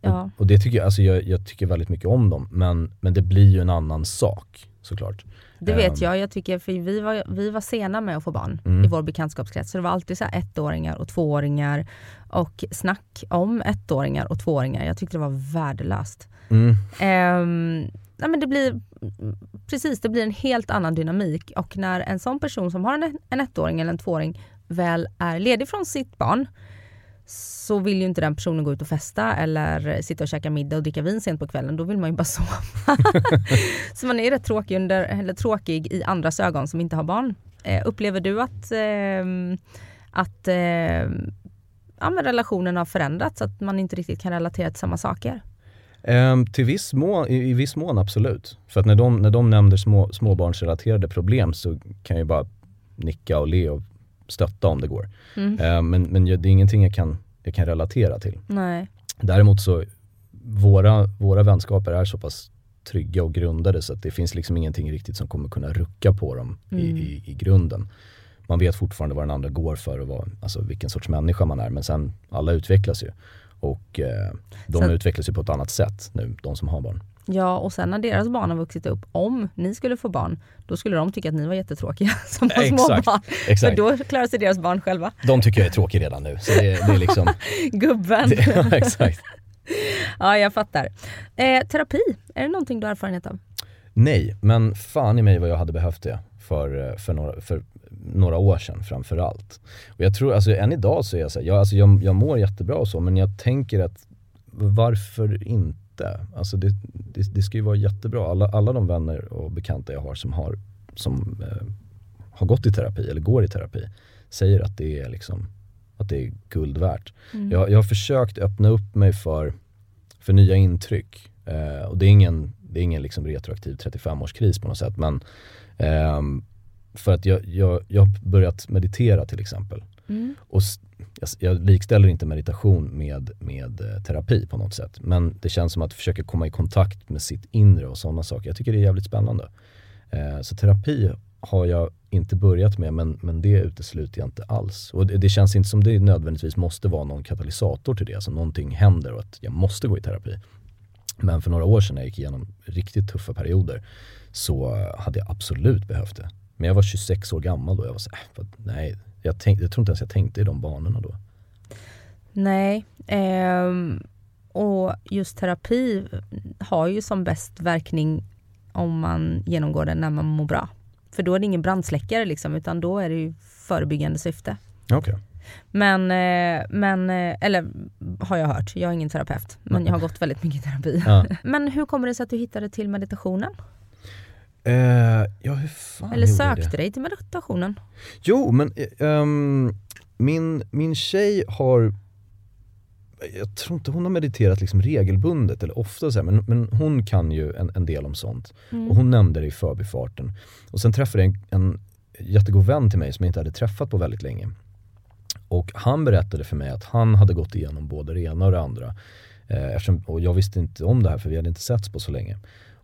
Speaker 1: Ja.
Speaker 2: Och, och det tycker jag, alltså jag, jag tycker väldigt mycket om dem men, men det blir ju en annan sak såklart.
Speaker 1: Det vet
Speaker 2: Ehm,
Speaker 1: jag, jag tycker, för vi var, vi var sena med att få barn
Speaker 2: Mm.
Speaker 1: i vår bekantskapskrets. Så det var alltid så ettåringar och tvååringar och snack om ettåringar och tvååringar. Jag tyckte det var värdelöst.
Speaker 2: Mm,
Speaker 1: Ehm, nej men det blir, precis, det blir en helt annan dynamik och när en sån person som har en, en ettåring eller en tvååring väl är ledig från sitt barn så vill ju inte den personen gå ut och festa eller sitta och käka middag och dricka vin sent på kvällen. Då vill man ju bara sova. så man är rätt tråkig, under, eller tråkig i andras ögon som inte har barn. Eh, upplever du att, eh, att eh, ja, relationen har förändrats? Att man inte riktigt kan relatera till samma saker?
Speaker 2: Ehm, till viss mån, i, I viss mån absolut. För att när de, när de nämner små, småbarnsrelaterade problem så kan jag bara nicka och le och stötta om det går.
Speaker 1: Mm.
Speaker 2: Ehm, men men det är ingenting jag kan, jag kan relatera till.
Speaker 1: Nej.
Speaker 2: Däremot så, våra, våra vänskaper är så pass trygga och grundade så att det finns liksom ingenting riktigt som kommer kunna rucka på dem i,
Speaker 1: Mm.
Speaker 2: i, i grunden. Man vet fortfarande vad den andra går för och vad, alltså vilken sorts människa man är men sen, alla utvecklas ju. Och eh, de
Speaker 1: Sen-
Speaker 2: utvecklas ju på ett annat sätt nu, de som har barn.
Speaker 1: Ja, och sen när deras barn har vuxit upp, om ni skulle få barn, då skulle de tycka att ni var jättetråkiga som har små
Speaker 2: Exakt,
Speaker 1: barn.
Speaker 2: exakt.
Speaker 1: För då klarar sig deras barn själva.
Speaker 2: De tycker jag är tråkig redan nu. Så det, det är liksom,
Speaker 1: Gubben.
Speaker 2: det, ja, exakt.
Speaker 1: ja, jag fattar. Eh, terapi, är det någonting du har erfarenhet av?
Speaker 2: Nej, men fan i mig vad jag hade behövt det för, eh, för, några, för några år sedan framför allt. Och jag tror, alltså än idag så är jag så här, jag, alltså jag, jag mår jättebra och så men jag tänker att varför inte? Alltså det, det, det ska ju vara jättebra. Alla, alla de vänner och bekanta jag har som har som eh, har gått i terapi eller går i terapi säger att det är, liksom, att det är guld värt.
Speaker 1: Mm.
Speaker 2: Jag, jag har försökt öppna upp mig för, för nya intryck. Eh, och det är ingen, det är ingen liksom retroaktiv 35-årskris på något sätt. Men ehm, för att jag, jag, jag har börjat meditera till exempel.
Speaker 1: Mm.
Speaker 2: Och jag, jag likställer inte meditation med, med eh, terapi på något sätt. Men det känns som att försöka komma i kontakt med sitt inre och sådana saker. Jag tycker det är jävligt spännande. Eh, så terapi har jag inte börjat med men, men det utesluter jag inte alls. Och det, det känns inte som det nödvändigtvis måste vara någon katalysator till det. Alltså någonting händer och att jag måste gå i terapi. Men för några år sedan när jag gick igenom riktigt tuffa perioder så hade jag absolut behövt det. Men jag var 26 år gammal då. Jag var så, äh, vad- nej, jag, tänk, jag tror inte ens jag tänkte i de banorna då.
Speaker 1: Nej, ehm, och just terapi har ju som bäst verkning om man genomgår den när man mår bra. För då är det ingen brandsläckare liksom, utan då är det ju förebyggande syfte.
Speaker 2: Okej.
Speaker 1: Men, eh, men eh, eller har jag hört, jag är ingen terapeut, men jag har gått väldigt mycket terapi.
Speaker 2: Ja.
Speaker 1: Men hur kommer det sig att du hittade till meditationen?
Speaker 2: Eh, ja, hur fan
Speaker 1: Eller sökte dig till meditationen?
Speaker 2: Jo, men ehm, min, min tjej har jag tror inte hon har mediterat liksom regelbundet eller ofta så här, men, men hon kan ju en, en del om sånt.
Speaker 1: Mm.
Speaker 2: Och hon nämnde det i förbifarten. Och sen träffade jag en, en jättegod vän till mig som jag inte hade träffat på väldigt länge. Och han berättade för mig att han hade gått igenom både det ena och det andra. Eh, eftersom, och jag visste inte om det här för vi hade inte setts på så länge.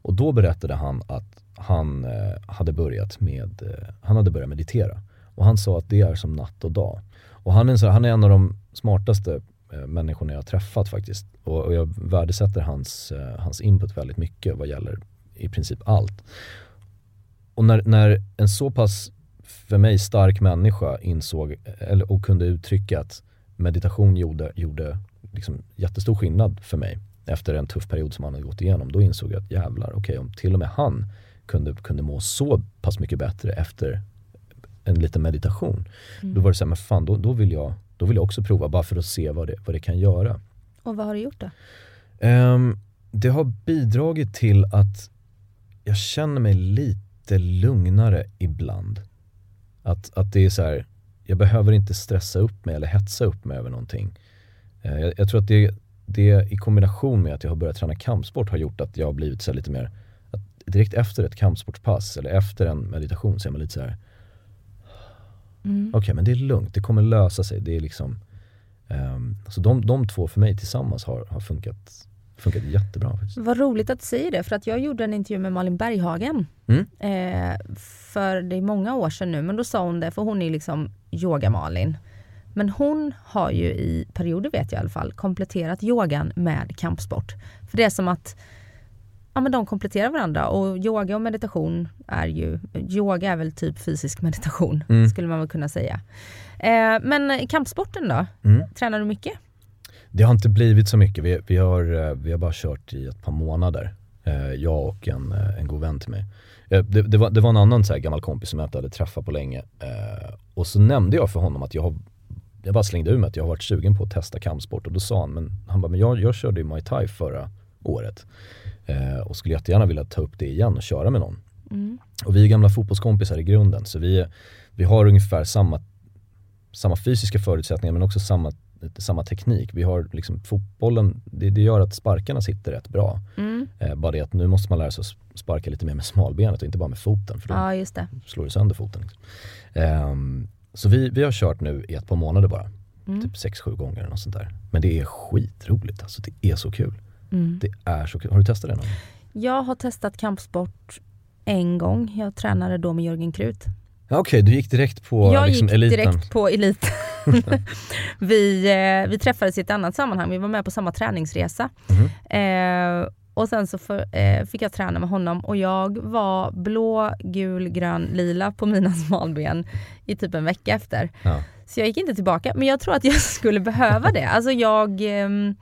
Speaker 2: Och då berättade han att han eh, hade börjat med, eh, han hade börjat meditera. Och han sa att det är som natt och dag. Och han är en, han är en av de smartaste eh, människorna jag har träffat faktiskt. Och, och jag värdesätter hans, hans input väldigt mycket vad gäller i princip allt. Och när, när en så pass, för mig, stark människa insåg eller, och kunde uttrycka att meditation gjorde, gjorde liksom jättestor skillnad för mig efter en tuff period som han hade gått igenom. Då insåg jag att jävlar, okej om till och med han kunde, kunde må så pass mycket bättre efter en liten meditation. Då var det så här, men fan då, då, vill jag, då vill jag också prova bara för att se vad det, vad det kan göra.
Speaker 1: Och vad har du gjort då?
Speaker 2: Ehm, det har bidragit till att jag känner mig lite lugnare ibland. Att, att det är så här, jag behöver inte stressa upp mig eller hetsa upp mig över någonting. Eh, jag, jag tror att det, det i kombination med att jag har börjat träna kampsport har gjort att jag har blivit så lite mer, att direkt efter ett kampsportspass eller efter en meditation så är man lite så här. okej men det är lugnt, det kommer lösa sig. Det är liksom, ehm, så de, de två för mig tillsammans har, har funkat, funkat jättebra. Faktiskt.
Speaker 1: Vad roligt att du säger det, för att jag gjorde en intervju med Malin Berghagen.
Speaker 2: Mm.
Speaker 1: Eh, för det är många år sedan nu, men då sa hon det, för hon är liksom yoga-Malin. Men hon har ju i perioder, vet jag i alla fall, kompletterat yogan med kampsport. För det är som att ja, men de kompletterar varandra och yoga och meditation är ju, yoga är väl typ fysisk meditation,
Speaker 2: Mm.
Speaker 1: skulle man väl kunna säga. Eh, men kampsporten då?
Speaker 2: Mm.
Speaker 1: Tränar du mycket?
Speaker 2: Det har inte blivit så mycket. Vi, vi, har, eh, vi har bara kört i ett par månader. Eh, Jag och en, eh, en god vän till mig. Eh, Det, det, var, det var en annan så gammal kompis som jag inte hade träffat på länge. Och så nämnde jag för honom att jag har jag bara slängde ur mig att jag har varit sugen på att testa kampsport och då sa han, men han bara, men jag, jag körde ju Muay Thai förra året eh, och skulle jättegärna vilja ta upp det igen och köra med någon. Och vi är gamla fotbollskompisar i grunden så vi, vi har ungefär samma, samma fysiska förutsättningar men också samma, samma teknik. Vi har liksom fotbollen, det, det gör att sparkarna sitter rätt bra.
Speaker 1: Mm.
Speaker 2: Eh, bara det att nu måste man lära sig att sparka lite mer med smalbenet och inte bara med foten för då
Speaker 1: Ja, just det.
Speaker 2: slår du sönder foten. Liksom. Ehm, så vi, vi har kört nu i ett par månader bara. Typ 6-7 gånger eller något sånt där. Men det är skitroligt alltså, det är så kul. Det är så kul. Har du testat det någon?
Speaker 1: Jag har testat kampsport en gång. Jag tränade då med Jörgen Krut.
Speaker 2: Ja, Okej, du gick direkt på
Speaker 1: jag
Speaker 2: liksom,
Speaker 1: gick
Speaker 2: eliten.
Speaker 1: direkt på elit. vi, eh, vi träffades i ett annat sammanhang. Vi var med på samma träningsresa.
Speaker 2: Mhm.
Speaker 1: Eh, och sen så för, eh, fick jag träna med honom och jag var blå, gul, grön, lila på mina smalben i typ en vecka efter.
Speaker 2: Ja.
Speaker 1: Så jag gick inte tillbaka. Men jag tror att jag skulle behöva det. Alltså jag, ehm,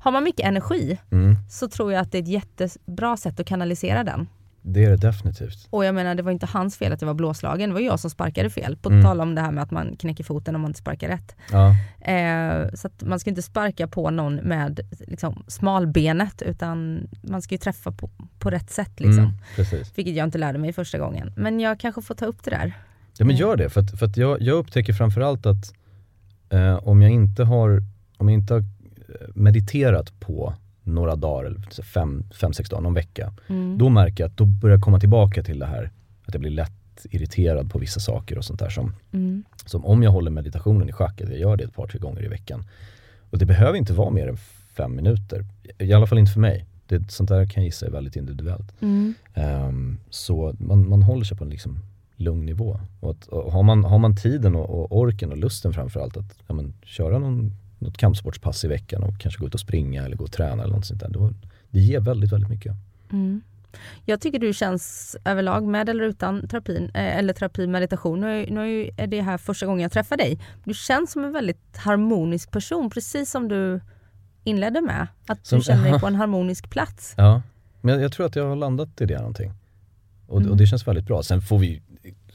Speaker 1: har man mycket energi
Speaker 2: Mm.
Speaker 1: så tror jag att det är ett jättebra sätt att kanalisera den.
Speaker 2: Det är det definitivt.
Speaker 1: Och jag menar det var inte hans fel att jag var blåslagen, det var jag som sparkade fel. På
Speaker 2: Mm.
Speaker 1: tal om det här med att man knäcker foten om man inte sparkar rätt.
Speaker 2: Ja,
Speaker 1: Eh, så man ska inte sparka på någon med liksom, smalbenet utan man ska ju träffa på, på rätt sätt. Liksom.
Speaker 2: mm.
Speaker 1: Vilket jag inte lärde mig första gången. Men jag kanske får ta upp det där.
Speaker 2: Ja men gör det, för att, för att jag, jag upptäcker framförallt att eh, om jag inte har, om jag inte har eh, mediterat på några dagar, fem, fem, sex dagar, någon vecka,
Speaker 1: Mm.
Speaker 2: då märker jag att då börjar jag komma tillbaka till det här att jag blir lätt irriterad på vissa saker och sånt där som,
Speaker 1: Mm.
Speaker 2: som om jag håller meditationen i schack, att jag gör det ett par, tre gånger i veckan. Och det behöver inte vara mer än fem minuter, i alla fall inte för mig. Det, sånt där kan jag gissa är väldigt individuellt.
Speaker 1: Mm.
Speaker 2: Ehm, så man, man håller sig på en liksom lugn nivå. Och, att, och har, man, har man tiden och, och orken och lusten framförallt att ja, men, köra någon, något kampsportspass i veckan och kanske gå ut och springa eller gå och träna eller något sånt där. Då, det ger väldigt, väldigt mycket.
Speaker 1: Mm. Jag tycker du känns överlag med eller utan terapin, eh, eller terapimeditation. Nu, är, nu är det här första gången jag träffar dig. Du känns som en väldigt harmonisk person, precis som du inledde med. Att
Speaker 2: Som-
Speaker 1: du känner dig på en harmonisk plats.
Speaker 2: Ja, men jag, jag tror att jag har landat i det någonting. Och,
Speaker 1: Mm.
Speaker 2: och det känns väldigt bra. Sen får vi,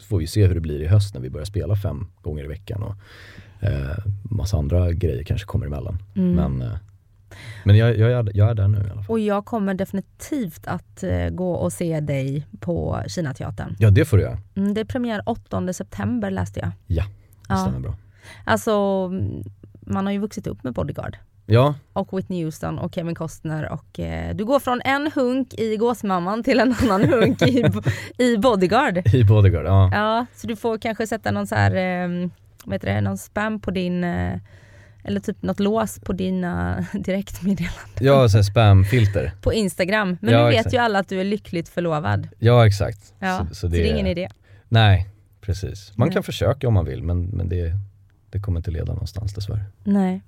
Speaker 2: får vi se hur det blir i höst när vi börjar spela fem gånger i veckan och eh, massa andra grejer kanske kommer emellan.
Speaker 1: Mm.
Speaker 2: Men, eh, men jag, jag, är, jag är där nu i alla fall.
Speaker 1: Och jag kommer definitivt att eh, gå och se dig på Kinateatern.
Speaker 2: Ja, det får du göra.
Speaker 1: Mm, det är premiär 8 september läste jag.
Speaker 2: Ja, det
Speaker 1: Ja.
Speaker 2: stämmer bra.
Speaker 1: Alltså, mm, man har ju vuxit upp med Bodyguard.
Speaker 2: Ja,
Speaker 1: och Whitney Houston och Kevin Costner och eh, du går från en hunk i Gåsmamman till en annan hunk i, i Bodyguard.
Speaker 2: i Bodyguard. Ja.
Speaker 1: Ja, så du får kanske sätta någon så här, eh, heter det, någon spam på din, eh, eller typ något lås på dina direktmeddelanden
Speaker 2: Ja, så spamfilter.
Speaker 1: på Instagram. Men
Speaker 2: Ja,
Speaker 1: nu vet
Speaker 2: exakt.
Speaker 1: ju alla att du är lyckligt förlovad.
Speaker 2: Ja, exakt.
Speaker 1: Ja, så, det, är ingen idé.
Speaker 2: Nej, precis. Man
Speaker 1: Nej.
Speaker 2: kan försöka om man vill, men, men det, det kommer inte leda någonstans dessvärre.
Speaker 1: Nej.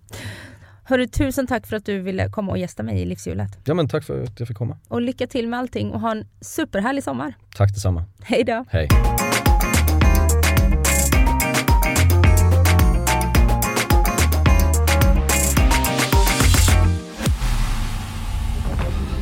Speaker 1: Hörru, tusen tack för att du ville komma och gästa mig i Livshjulet.
Speaker 2: Ja, men tack för att jag fick komma.
Speaker 1: Och lycka till med allting och ha en superhärlig sommar.
Speaker 2: Tack detsamma.
Speaker 1: Hej då!
Speaker 2: Hej.